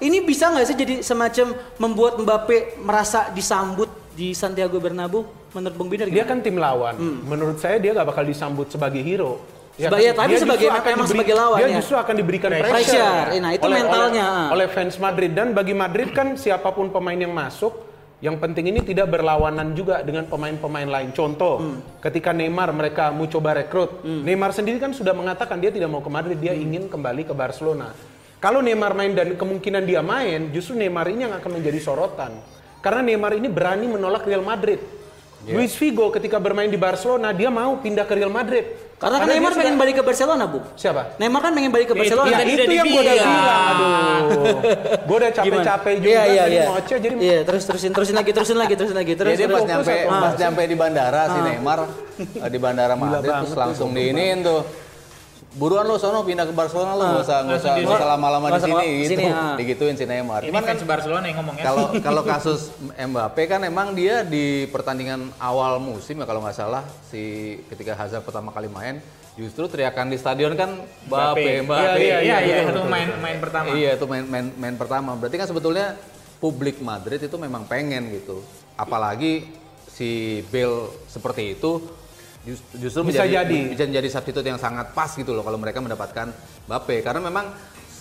ini bisa nggak sih jadi semacam membuat Mbappe merasa disambut di Santiago Bernabeu? Menurut Bung Binder Dia kan tim lawan. Menurut saya dia nggak bakal disambut sebagai hero. Ya, tapi Dia sebagai- justru akan emang sebagai lawan Dia ya. justru akan diberikan Pressure. pressure. Nah, itu oleh, mentalnya. Oleh, oleh fans Madrid dan bagi Madrid kan siapa pun pemain yang masuk yang penting ini tidak berlawanan juga dengan pemain-pemain lain. Contoh, Hmm. ketika Neymar mereka mau coba rekrut, Neymar sendiri kan sudah mengatakan dia tidak mau ke Madrid, dia Hmm. ingin kembali ke Barcelona. Kalau Neymar main dan kemungkinan dia main, justru Neymar ini yang akan menjadi sorotan. Karena Neymar ini berani menolak Real Madrid. Luis Figo ketika bermain di Barcelona, dia mau pindah ke Real Madrid. Karena kan dia Neymar sudah- pengen balik ke Barcelona, Bu. Siapa? Neymar kan pengen balik ke Itu Barcelona. Ya Tadi itu udah yang gue udah bilang, aduh. gue udah capek-capek juga Iya, iya, dari iya. ngoceh, jadi Iya, terus terusin terusin lagi, terusin lagi, terusin lagi, terus. Jadi terus. pas nyampe Ah. pas nyampe di bandara si Neymar eh, di bandara Madrid terus langsung diinin tuh. Buruan lo sono pindah ke Barcelona lo nggak usah nggak usah nggak usah lama-lama di sini gitu. sini, ah. Digituin si Neymar. Ini Cuman kan Barcelona yang ngomong ya. kalau kalau kasus Mbappe kan emang dia di pertandingan awal musim ya kalau nggak salah si ketika Hazard pertama kali main justru teriakan di stadion kan Mbappe Mbappe. Iya, iya, iya, betul, itu betul. main main pertama. Iya itu main, main main pertama. Berarti kan sebetulnya publik Madrid itu memang pengen gitu. Apalagi si Bale seperti itu just- justru Bisa menjadi jadi. bisa menjadi substitute yang sangat pas gitu loh kalau mereka mendapatkan Mbappe karena memang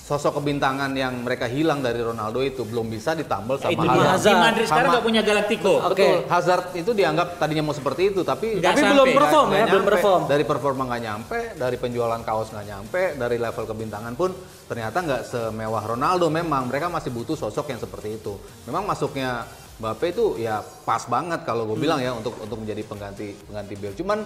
sosok kebintangan yang mereka hilang dari Ronaldo itu belum bisa ditambal sama itu Hazard. dia. Hazard. Di Madrid sekarang nggak punya Galactico. Oke. Betul. Hazard itu dianggap tadinya mau seperti itu tapi Nggak Tapi sampai, belum perform ya, nggak belum perform. Dari performa nggak nyampe, dari penjualan kaos nggak nyampe, dari level kebintangan pun ternyata nggak semewah Ronaldo. Memang mereka masih butuh sosok yang seperti itu. Memang masuknya Mbappe itu ya pas banget kalau gue bilang ya untuk untuk menjadi pengganti pengganti Bale. Cuman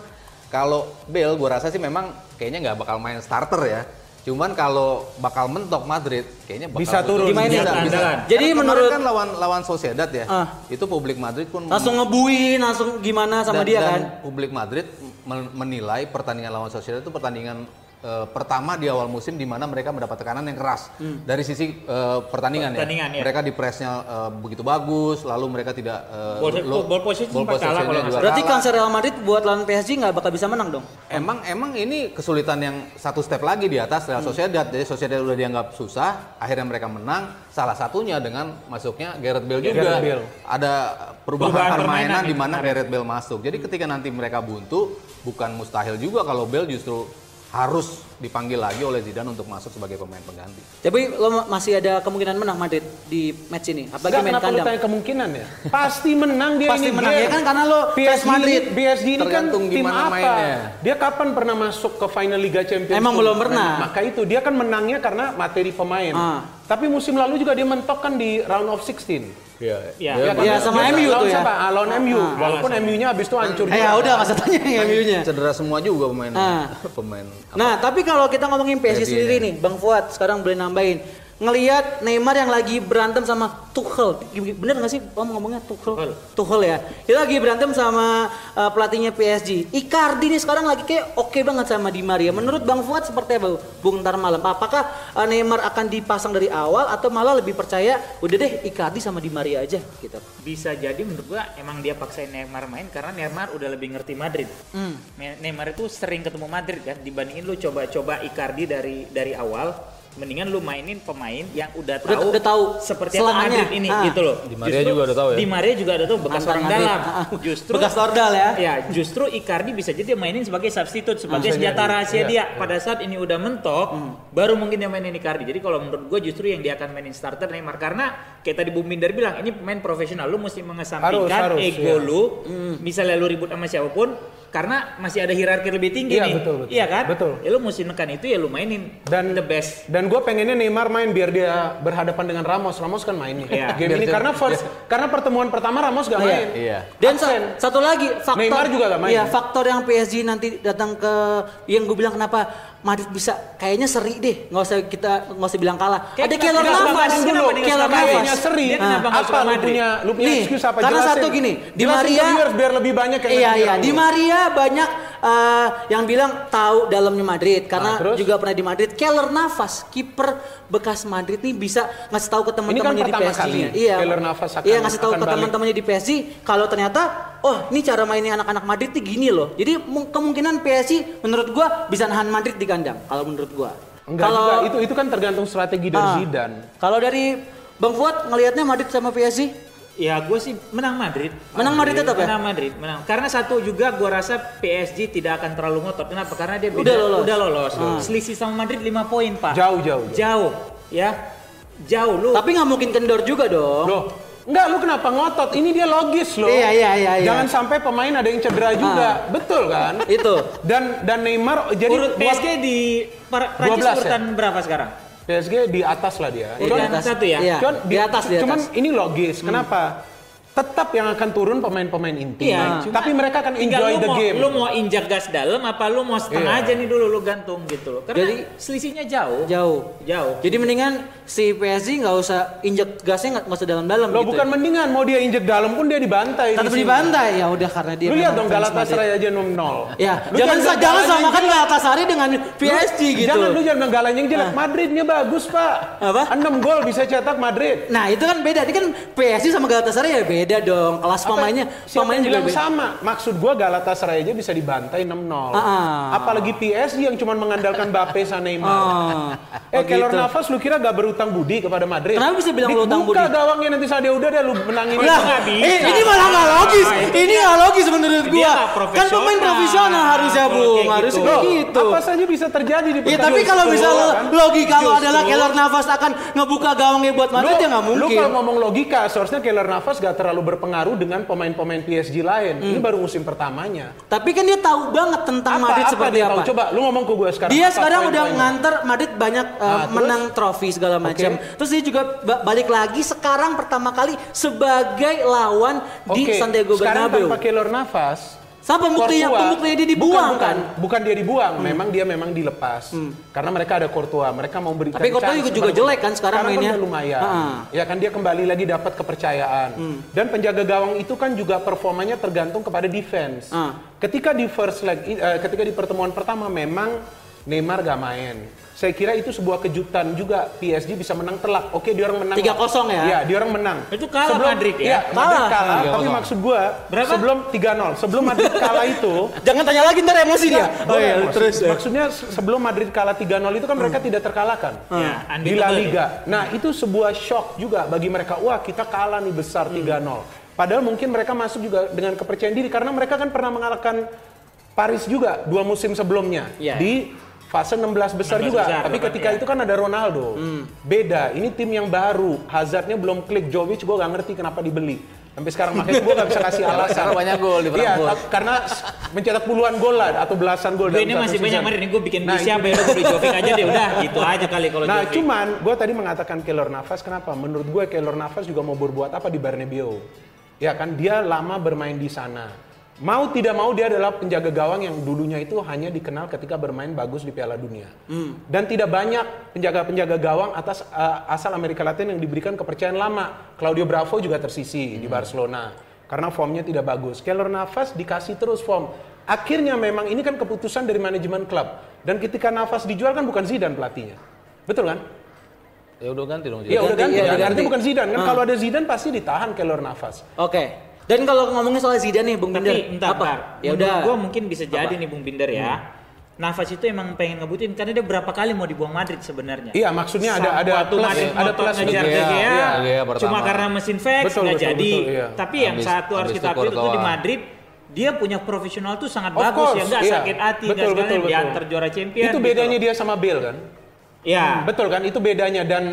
kalau Bale gue rasa sih memang kayaknya nggak bakal main starter ya. Cuman kalau bakal mentok Madrid, kayaknya bakal Bisa turun. Dimainin. Bisa, bisa. Andalan. Jadi Karena menurut- kan lawan lawan Sociedad ya, Ah. itu publik Madrid pun Langsung ngebuin, langsung gimana sama dan, dia dan kan? publik Madrid men- menilai pertandingan lawan Sociedad itu pertandingan eh, pertama di awal musim di mana mereka mendapat tekanan yang keras dari sisi eh, pertandingan, Pertandingan, ya. ya. Mereka di pressnya eh, begitu bagus, lalu mereka tidak eh, Ball- lo- ball position ball kalah kalau juga Berarti kalah. konser Real Madrid buat lawan PSG nggak bakal bisa menang dong? Emang emang ini kesulitan yang satu step lagi di atas Real Sociedad. Jadi Sociedad udah dianggap susah, akhirnya mereka menang. Salah satunya dengan masuknya Gareth Bale juga. Gareth Bale. Ada perubahan, Perubahan permainan permainan di nih mana. Gareth Bale masuk. Jadi ketika nanti mereka buntu, bukan mustahil juga kalau Bale justru harus dipanggil lagi oleh Zidane untuk masuk sebagai pemain pengganti. Tapi lo ma- masih ada kemungkinan menang Madrid di match ini, apalagi Enggak, main kenapa tanya kemungkinan ya? Pasti menang dia Pasti ini. menang, Dia- ya kan karena lo PSG Madrid. Ini, PSG ini kan tim apa? mainnya. Dia kapan pernah masuk ke final Liga Champions? Emang belum pernah. Maka itu dia kan menangnya karena materi pemain. Ah. Tapi musim lalu juga dia mentok kan di round of 16. Iya. Iya. Ya? Iya, sama MU lawan tuh ya. siapa? Ah, lawan MU. Ah. Walaupun MU-nya habis itu hancur Eh ya udah nggak usah tanya yang MU-nya. Cedera semua juga pemain Ah. pemain apa? Nah, tapi kalau kita ngomongin PSG sendiri ini. nih, Bang Fuad sekarang boleh nambahin. Ngelihat Neymar yang lagi berantem sama Tuchel. Bener nggak sih om ngomongnya Tuchel? Tuchel. Ya. Dia lagi berantem sama uh, pelatihnya PSG. Icardi nih sekarang lagi kayak oke banget sama Di Maria. Menurut Bang Fuad seperti apa Bung ntar malam? Apakah uh, Neymar akan dipasang dari awal atau malah lebih percaya udah deh Icardi sama Di Maria aja gitu. Bisa jadi menurut gua emang dia paksain Neymar main karena Neymar udah lebih ngerti Madrid. Hmm. Ne- Neymar itu sering ketemu Madrid kan dibandingin lu coba-coba Icardi dari dari awal mendingan lu mainin pemain yang udah Udah- tahu udah tahu seperti apa. Madrid ini Ah. gitu loh. Di Maria juga udah tahu ya? Di Maria juga udah tahu bekas Mantan orang Madrid. dalam. Ah, Justru bekas ordal ya. Ya, justru Icardi bisa jadi dia mainin sebagai substitute, sebagai Bisa senjata rahasia Iya, dia. Pada saat ini udah mentok, baru mungkin dia mainin Icardi. Jadi kalau menurut gue justru yang dia akan mainin starter Neymar karena kayak tadi Bung Binder bilang, ini pemain profesional, lu mesti mengesampingkan Harus, harus, ego iya. lu. Misalnya lu ribut sama siapa pun, karena masih ada hierarki lebih tinggi Iya, nih. betul, betul. Iya kan? Betul. Ya lu mesti nekan itu ya lu mainin Dan- the best. Dan gue pengennya Neymar main biar dia berhadapan dengan Ramos. Ramos kan main nih Iya. game ini dia- karena first, karena pertemuan pertama Ramos gak Iya. main. Iya. Dan Absen. sa- satu lagi faktor Neymar juga gak main. Iya, faktor yang PSG nanti datang ke yang gue bilang kenapa Madrid bisa kayaknya seri deh, nggak usah kita nggak usah bilang kalah. Kayak Ada Keylor Navas Keylor Navas. seri. Nggak apa lu punya lu punya Nih, excuse apa? karena Jelasin. satu gini, Di Maria- biar lebih banyak yang Iya iya, di Maria banyak eh, yang bilang tahu dalamnya Madrid karena Ah, terus? juga pernah di Madrid. Keylor Navas, kiper bekas Madrid nih bisa ngasih tahu ke teman-temannya di pertama PSG. kalinya Iya. Keylor Navas akan- iya ngasih tahu ke teman-temannya di PSG kalau ternyata oh ini cara mainnya anak-anak Madrid nih gini loh. Jadi mu- kemungkinan PSG menurut gua bisa nahan Madrid di kandang kalau menurut gua. Enggak kalau juga, itu itu kan tergantung strategi dari Ah. Zidane. Kalau dari Bang Fuad ngelihatnya Madrid sama PSG Ya gue sih menang Madrid. Menang Madrid tetap ya? Menang Madrid, menang. Karena satu juga gue rasa PSG tidak akan terlalu ngotot. Kenapa? Karena dia Udah beda- lolos. Udah lolos. Ah. Selisih sama Madrid 5 poin pak. Jauh, jauh, jauh. Jauh, ya. Jauh lu. tapi nggak mungkin kendor juga dong. Loh, enggak lu kenapa ngotot? Ini dia logis loh. Iya, iya, iya, iya. Jangan sampai pemain ada yang cedera juga. Betul kan? Itu. Dan dan Neymar jadi Urut buat PSG di Prancis 12 ya? urutan berapa sekarang? PSG di atas lah dia. Di Urutan atas. satu ya? Iya, Cuman di atas di atas. Cuman ini logis. Kenapa? Tetap yang akan turun pemain-pemain inti. Iya, cuma Tapi mereka akan enjoy the mau, game. Lu mau injak gas dalam apa lu mau setengah Iya. aja nih dulu lu gantung gitu loh. Karena Jadi- selisihnya jauh. Jauh. Jauh. Jadi mendingan si PSG nggak usah injek gasnya nggak usah dalam-dalam Lo gitu. bukan mendingan mau dia injek dalam pun dia dibantai. Tetap dibantai ya udah karena dia. Lu lihat dong Galatasaray aja 0-0. Ya, Lu jangan jangan galanya samakan. Galatasaray dengan PSG Lu- gitu. Jangan lu jangan galanya yang jelek. Madridnya bagus, Pak. Apa? 6 gol bisa cetak Madrid. Nah itu kan beda, ini kan PSG sama Galatasaray ya beda dong. Kelas Apa- pemainnya, yang juga beda. sama. Maksud gua Galatasaray aja bisa dibantai 6-0. Ah, ah. Apalagi PSG yang cuma mengandalkan Mbappe sama Neymar. Oh, eh, oh Keylor gitu. Navas lu kira gak berutang budi kepada Madrid? Kenapa bisa bilang lu utang Buka budi? gawangnya nanti saat dia udah deh lu menangin. Lah, nggak bisa. eh, ini malah nggak logis. Ah, itu ini nggak logis menurut gua. Kan pemain profesional harusnya, Bung. kayak Harusnya gitu. gitu. Apa saja bisa terjadi di Ya pertandingan tapi kalau bisa kan? logika lo Justru- adalah Keylor Navas akan ngebuka gawangnya buat Madrid ya nggak Lu mungkin. kalau ngomong logika, seharusnya Keylor Navas gak terlalu berpengaruh dengan pemain-pemain PSG lain. Hmm. Ini baru musim pertamanya. Tapi kan dia tahu banget tentang Madrid seperti dia apa. tahu? Coba lu ngomong ke gue sekarang. Dia Apa sekarang udah nganter Madrid banyak uh, Ah, terus? menang trofi segala macam. Terus dia juga ba- balik lagi sekarang pertama kali sebagai lawan di Oke, Santiago sekarang Bernabeu. tanpa Keylor Navas. Sama pembuktinya, dia dibuang bukan, kan. Bukan, bukan dia dibuang, memang dia memang dilepas. Karena mereka ada Courtois, mereka mau berikan Tapi Courtois chance juga- juga jelek kan sekarang Sekarang mainnya. kan lumayan. Ya kan dia kembali lagi dapat kepercayaan. Dan penjaga gawang itu kan juga performanya tergantung kepada defense. Ah. Ketika di first leg, eh, ketika di pertemuan pertama memang Neymar gak main. Saya kira itu sebuah kejutan juga PSG bisa menang telak. Oke, dia orang menang. 3-0 ya? Iya, dia orang menang. Itu kalah Madrid ya? Iya, Madrid Kalah. Tapi maksud gua Berapa? sebelum 3-0, sebelum Madrid kalah itu Jangan tanya lagi ntar emosi dia. Oh iya, terus. ya. Maksudnya se- sebelum Madrid kalah 3-0 itu kan mereka tidak terkalahkan. Ya, Di La. Liga. Nah, itu sebuah shock juga bagi mereka. Wah, kita kalah nih besar 3-0. Padahal mungkin mereka masuk juga dengan kepercayaan diri karena mereka kan pernah mengalahkan Paris juga dua musim sebelumnya Iya. di fase 16 besar 16 juga. besar, Tapi ketika iya. itu kan ada Ronaldo. Beda, ini tim yang baru. Hazardnya belum klik. Jovic gue gak ngerti kenapa dibeli. Sampai sekarang makanya gue gak bisa kasih alasan. Karena banyak gol di Iya, karena mencetak puluhan gol lah atau belasan gol Gue ini masih banyak ini gue bikin Nah, siapa ya, gue beli Jovic aja deh, udah gitu aja kali kalau Nah, Jovic. cuman gue tadi mengatakan Keylor Navas kenapa? Menurut gue Keylor Navas juga mau berbuat apa di Bernabeu? Ya kan dia lama bermain di sana. Mau tidak mau dia adalah penjaga gawang yang dulunya itu hanya dikenal ketika bermain bagus di Piala Dunia. Dan tidak banyak penjaga-penjaga gawang atas uh, asal Amerika Latin yang diberikan kepercayaan lama. Claudio Bravo juga tersisi di Barcelona karena formnya tidak bagus. Keylor Navas dikasih terus form. Akhirnya memang ini kan keputusan dari manajemen klub. Dan ketika Navas dijual kan bukan Zidane pelatihnya. Betul kan? Ya udah ganti dong. Iya udah ganti. iya, kan? udah ganti. Artinya bukan Zidane kan Ah. kalau ada Zidane pasti ditahan Keylor Navas. Oke. Dan kalau ngomongin soal Zidane nih Bung Tapi Binder, entar, apa? entar. Ya udah. gua mungkin bisa jadi nih Bung Binder ya. Nafas itu emang pengen ngebutin karena dia berapa kali mau dibuang Madrid sebenarnya. Iya, maksudnya ada ada Waktu plus Madrid ada plus ngejar Iya, De Gea, iya, Gea cuma karena mesin fax Betul, nggak jadi. betul, iya. Tapi yang satu harus kita akui itu di. Madrid dia punya profesional tuh sangat Of bagus course, ya nggak iya. sakit hati nggak Betul, segala betul, betul. diantar juara champion. Itu gitu bedanya loh. dia sama Bale kan? Ya. Betul kan? Itu bedanya dan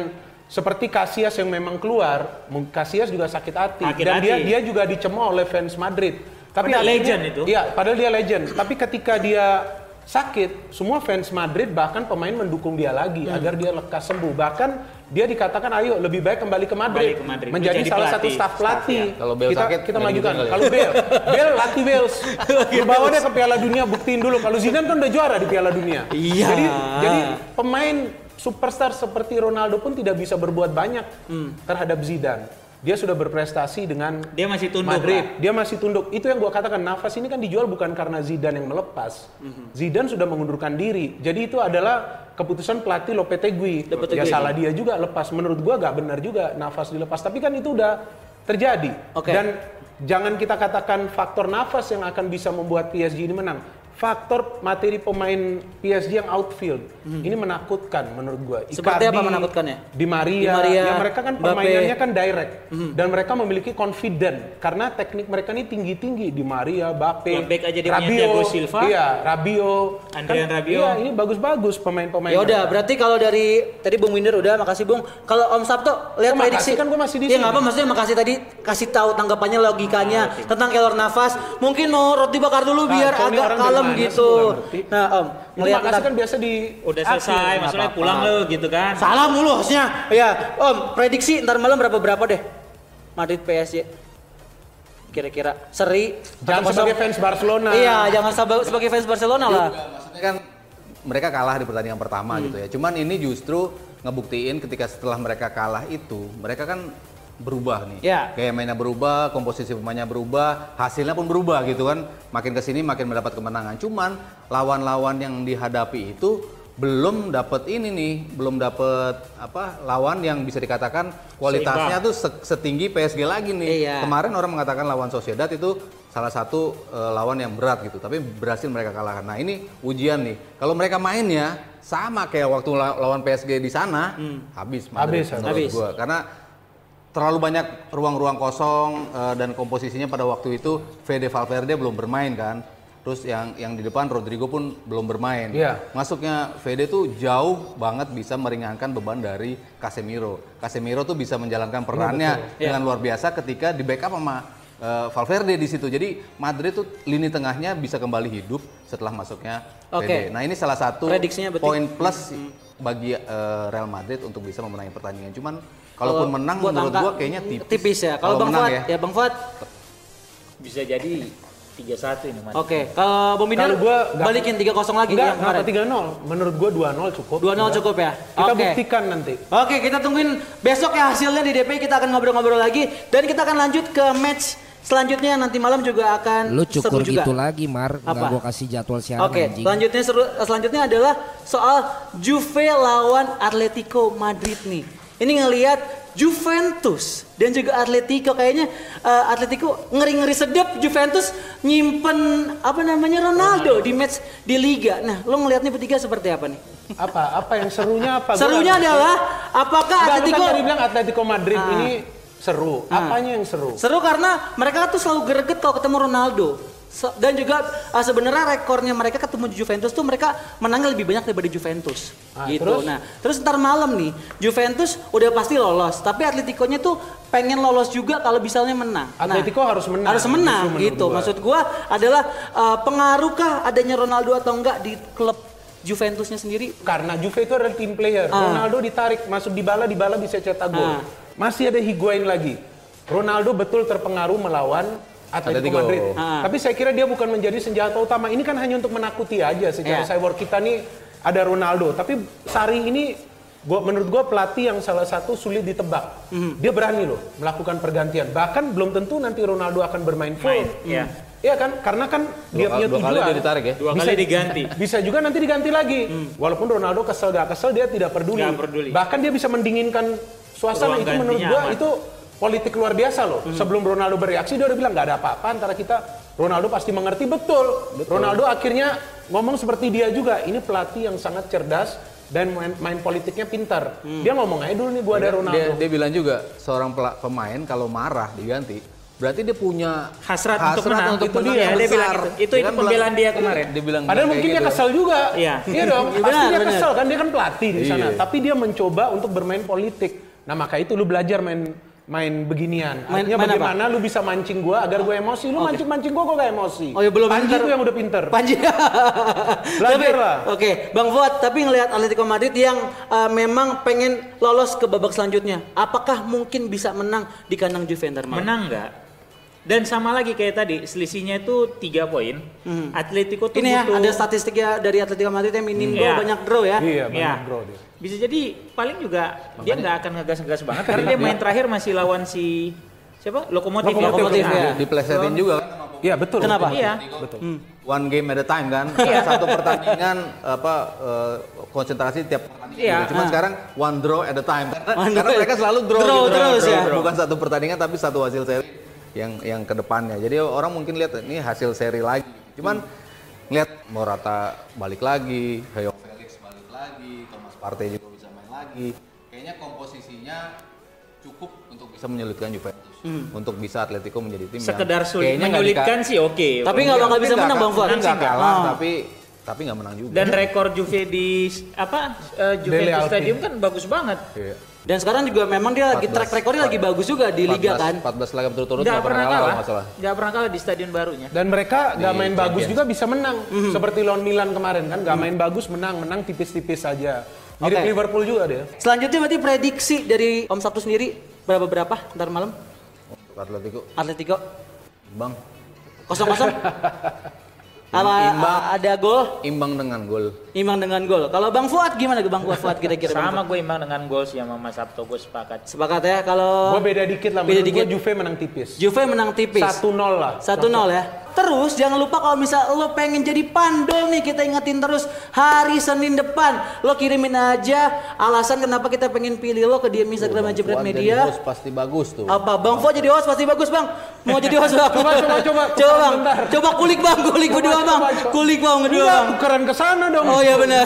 seperti Casillas yang memang keluar, Casillas juga sakit hati Sakit dan hati. dia dia juga dicemooh oleh fans Madrid. Tapi Padahal akhirnya- legend itu. Iya, padahal dia legend. Tapi ketika dia sakit, semua fans Madrid bahkan pemain mendukung dia lagi Hmm. agar dia lekas sembuh. Bahkan dia dikatakan ayo lebih baik kembali ke Madrid, Kembali ke Madrid. menjadi Menjadi salah pelatih. satu staf pelatih. Staff, ya. Kalau Bale kita sakit, kita majukan. ya. Kalau Bale, Bale latih Wales. Bawa dia ke Piala Dunia buktiin dulu. Kalau Zidane kan udah juara di Piala Dunia. Iya. Jadi jadi pemain superstar seperti Ronaldo pun tidak bisa berbuat banyak Hmm. terhadap Zidane. Dia sudah berprestasi dengan Dia masih tunduk Madrid. lah. Dia masih tunduk. Itu yang gua katakan. Nafas ini kan dijual bukan karena Zidane yang melepas. Hmm. Zidane sudah mengundurkan diri. Jadi itu adalah keputusan pelatih Lopetegui. Lopetegui. Ya salah dia juga lepas. Menurut gua gak benar juga Nafas dilepas. Tapi kan itu udah terjadi. Oke. Dan jangan kita katakan faktor nafas yang akan bisa membuat PSG ini menang. Faktor materi pemain PSG yang outfield ini menakutkan menurut gua. Hmm. Seperti apa menakutkannya? Di Maria, Di Maria, ya mereka kan. Hmm. permainannya kan direct dan mereka memiliki confident karena teknik mereka ini tinggi-tinggi di Maria, Yang back aja dia Thiago Silva. iya, Rabio, Adrian Rabiot. Iya, ini bagus-bagus pemain-pemain. Ya udah, berarti kalau dari tadi Bung Winder udah, makasih Bung. Kalau Om Sabto lihat Oh, prediksi kan gua masih di Iya sini. nggak apa, maksudnya makasih tadi kasih tahu tanggapannya logikanya tentang Kelor Nafas. Mungkin mau roti bakar dulu Ah, biar Coni agak kalem mana sih? gitu. Nah Om, makasih ntar- kan biasa di Udah selesai, maksudnya pulang lo gitu kan. Salam dulu hostnya. Ya, Om, prediksi ntar malam berapa berapa deh? Madrid PSG. Kira-kira seri. Jangan sebagai fans Barcelona. Iya, jangan seba- sebagai fans Barcelona lah. Maksudnya kan mereka kalah di pertandingan pertama gitu ya. Cuman ini justru ngebuktiin ketika setelah mereka kalah itu, mereka kan berubah nih. Ya. Gaya mainnya berubah, komposisi pemainnya berubah, hasilnya pun berubah gitu kan. Makin ke sini makin mendapat kemenangan. Cuman lawan-lawan yang dihadapi itu belum dapat ini nih, belum dapat apa lawan yang bisa dikatakan kualitasnya tuh se- setinggi PSG lagi nih. Iya. Kemarin orang mengatakan lawan Sociedad itu salah satu eh, lawan yang berat gitu, tapi berhasil mereka kalahkan. Nah ini ujian nih. Kalau mereka mainnya sama kayak waktu la- lawan PSG di sana, habis, Madrid Habis, habis. gua. Karena terlalu banyak ruang-ruang kosong eh, dan komposisinya pada waktu itu Fede Valverde belum bermain kan. Terus yang yang di depan Rodrigo pun belum bermain. Iya. Masuknya Fede tuh jauh banget bisa meringankan beban dari Casemiro. Casemiro tuh bisa menjalankan perannya dengan luar biasa ketika di backup sama eh, Valverde di situ. Jadi Madrid tuh lini tengahnya bisa kembali hidup setelah masuknya Oke. Fede. Nah, ini salah satu poin plus bagi eh, Real Madrid untuk bisa memenangi pertandingan. Cuman kalaupun Kalau menang buat menurut angka gua kayaknya tipis. ya. Kalau Bang menang Fuad, ya. Bang Fuad. Bisa jadi 3-1 ini Mas. Oke, kalau Binder Kalau gua nggak- balikin 3-0 lagi Enggak, yang kemarin. 3-0? Menurut gua 2-0 cukup. 2-0 Udah. cukup ya? Kita Oke. buktikan nanti. Oke, kita tungguin besok ya hasilnya di DP kita akan ngobrol-ngobrol lagi dan kita akan lanjut ke match selanjutnya nanti malam juga akan Lu seru cukur juga. gitu lagi Mar, nggak Apa? gua kasih jadwal siaran Oke, anjing. selanjutnya seru, selanjutnya adalah soal Juve lawan Atletico Madrid nih. Ini ngelihat Juventus dan juga Atletico kayaknya eh, Atletico ngeri-ngeri sedap Juventus nyimpen apa namanya Ronaldo di match di liga. Nah, lo ngelihatnya bertiga seperti apa nih? Apa? Apa yang serunya apa? Serunya adalah apakah lu Atletico kan tadi bilang Atletico Madrid Ah. ini seru. Apanya yang seru? Seru karena mereka tuh selalu greget kalau ketemu Ronaldo. Dan juga uh, sebenarnya rekornya mereka ketemu Juventus tuh mereka menangnya lebih banyak daripada Juventus. Ah, gitu. terus? Nah, terus ntar malam nih Juventus udah pasti lolos, tapi Atletico-nya tuh pengen lolos juga kalau misalnya menang. Nah, Atletico harus menang, Harus menang gitu. gua. Maksud gua adalah uh, pengaruhkah adanya Ronaldo atau enggak di klub Juventusnya sendiri? Karena Juve itu adalah tim player. Ah. Ronaldo ditarik masuk di bala, di bala bisa cetak gol. Ah. Masih ada Higuain lagi. Ronaldo betul terpengaruh melawan Atletico Atletico. Madrid. Ah. Tapi saya kira dia bukan menjadi senjata utama. Ini kan hanya untuk menakuti aja secara Iya. cyber kita nih ada Ronaldo. Tapi Sari ini gua menurut gua pelatih yang salah satu sulit ditebak. Mhm. Dia berani loh melakukan pergantian. Bahkan belum tentu nanti Ronaldo akan bermain full. Main, iya. Iya kan? Karena kan dia Dua, punya dua kali tujuan. dia ditarik ya. Dua kali diganti. Bisa juga nanti diganti lagi. Walaupun Ronaldo kesel gak kesel dia tidak peduli. Nggak peduli. Bahkan dia bisa mendinginkan suasana Ruang itu menurut gua aman. itu politik luar biasa loh. Sebelum Ronaldo bereaksi dia udah bilang nggak ada apa-apa antara kita. Ronaldo pasti mengerti betul. Ronaldo akhirnya ngomong seperti dia juga. Ini pelatih yang sangat cerdas dan main, main politiknya pintar. Dia ngomong aja dulu nih gua ada Ronaldo. Dia, dia bilang juga seorang pela- pemain kalau marah diganti berarti dia punya Hasrat untuk menang. untuk Itu menang dia, yang dia bilang besar. itu. Itu- Dia itu kan pembelaan dia kemarin. Dia bilang Padahal mungkin dia gitu. kesel juga. Iya. Iya dong. Pasti benar, dia benar. kesel kan dia kan pelatih di sana. Iya. Tapi dia mencoba untuk bermain politik. Nah maka itu lu belajar main main beginian. Main- Artinya main apa? bagaimana lu bisa mancing gua agar gua emosi. Lu mancing-mancing gua kok gak emosi. Oh ya belum Panji pinter. tuh yang udah pinter. Panji. Belajar Tapi, lah. Oke, Bang Fuad, tapi ngelihat Atletico Madrid yang uh, memang pengen lolos ke babak selanjutnya, apakah mungkin bisa menang di kandang Juve ntar malam? Menang nggak? Dan sama lagi kayak tadi, selisihnya itu tiga poin. Atletico tuh Hmm. Ini ya, butuh ada statistiknya dari Atletico Madrid yang minim gol Iya. banyak draw ya. Iya, banyak Ya. bro dia. Bisa jadi paling juga dia nggak akan ngegas-ngegas banget karena dia main terakhir masih lawan si siapa? Lokomotif, ya. Lokomotif, Nah, ya. diplesetin juga kan Iya betul. Kenapa? Iya. Betul. one game at a time kan Iya. satu pertandingan apa eh, konsentrasi tiap pertandingan Iya. gitu. Cuma Ah. sekarang one draw at a time karena, One karena mereka selalu draw, Draw gitu. terus ya. bukan satu pertandingan tapi satu hasil seri yang yang ke depannya jadi orang mungkin lihat ini hasil seri lagi cuman ngeliat Morata balik lagi balik lagi Partey juga bisa main lagi kayaknya komposisinya cukup untuk bisa menyulitkan Juventus untuk bisa Atletico menjadi tim yang Sekedar sulit kayaknya nggak menyulitkan sih oke. Tapi nggak bakal bisa menang Bang Fuad. Nggak kalah nggak. tapi tapi nggak menang juga. Dan rekor Juve di apa Dele Juventus Alpi. Stadium kan bagus banget. Iya. Dan sekarang juga memang dia lagi 14 track recordnya lagi bagus juga di liga 14 kan. 14 laga berturut-turut Nggak nggak pernah kalah kalah. kalau nggak. Nggak pernah kalah di stadion barunya. Dan mereka gak Di main bagus juga bisa menang. Mhm. Seperti lawan Milan kemarin kan, gak main bagus menang, menang tipis-tipis saja. Mirip Oke. Liverpool juga dia. Selanjutnya berarti prediksi dari Om Sabtu sendiri berapa berapa ntar malam Untuk Atletico Atletico imbang kosong kosong. Apa Imbang. ada gol? imbang dengan gol. Imbang dengan gol. Kalau Bang Fuad gimana Bang Fuad kira-kira? Bang Sama gue imbang dengan gol sih sama Mas Sabto gue sepakat. Sepakat ya kalau Gue beda dikit lah, Beda dikit. gue Juve menang tipis. Juve menang tipis. 1-0 lah. 1-0 ya. Terus jangan lupa kalau misal lo pengen jadi pandol nih kita ingetin terus hari Senin depan lo kirimin aja alasan kenapa kita pengen pilih lo ke DM Instagram aja Jebret jadi Media. host pasti bagus tuh. Apa Bang Fo jadi host pasti bagus Bang. Mau jadi host Bang. Coba, coba, coba. Coba Bang. Bentar. Coba kulik Bang, kulik coba, Bang. Kulik Bang berdua Enggak, Bang. tukeran ke sana dong. Oh iya benar.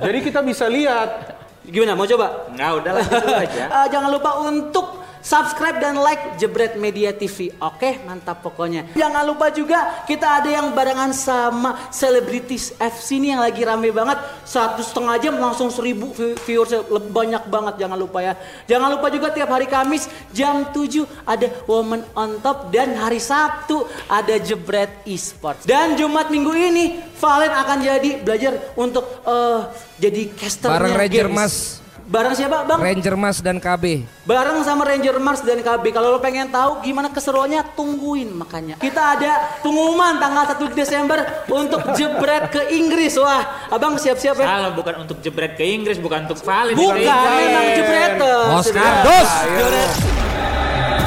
Jadi kita bisa lihat. Gimana mau coba? Nggak udah lanjut dulu aja. Eh, jangan lupa untuk subscribe dan like Jebret Media TV. Oke, mantap pokoknya. Jangan lupa juga kita ada yang barengan sama Celebrities FC nih yang lagi rame banget. Satu setengah jam langsung seribu view- viewers banyak banget. Jangan lupa ya. Jangan lupa juga tiap hari Kamis jam 7 ada Woman on Top dan hari Sabtu ada Jebret Esports. Dan Jumat minggu ini Valen akan jadi belajar untuk eh, jadi casternya Bareng Ranger. Mas. Bareng siapa bang? Ranger Mas dan KB. Bareng sama Ranger Mars dan KB. Kalau lo pengen tahu gimana keseruannya, tungguin makanya. Kita ada pengumuman tanggal 1 Desember untuk jebret ke Inggris. Wah, abang siap-siap ya. Salah bukan untuk jebret ke Inggris, bukan untuk Valen. Bukan, memang jebret. Oscar Dos. Jebret.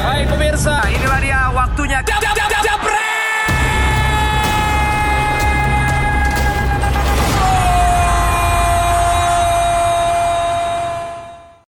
Baik pemirsa, inilah dia waktunya. Jab, jab, jab.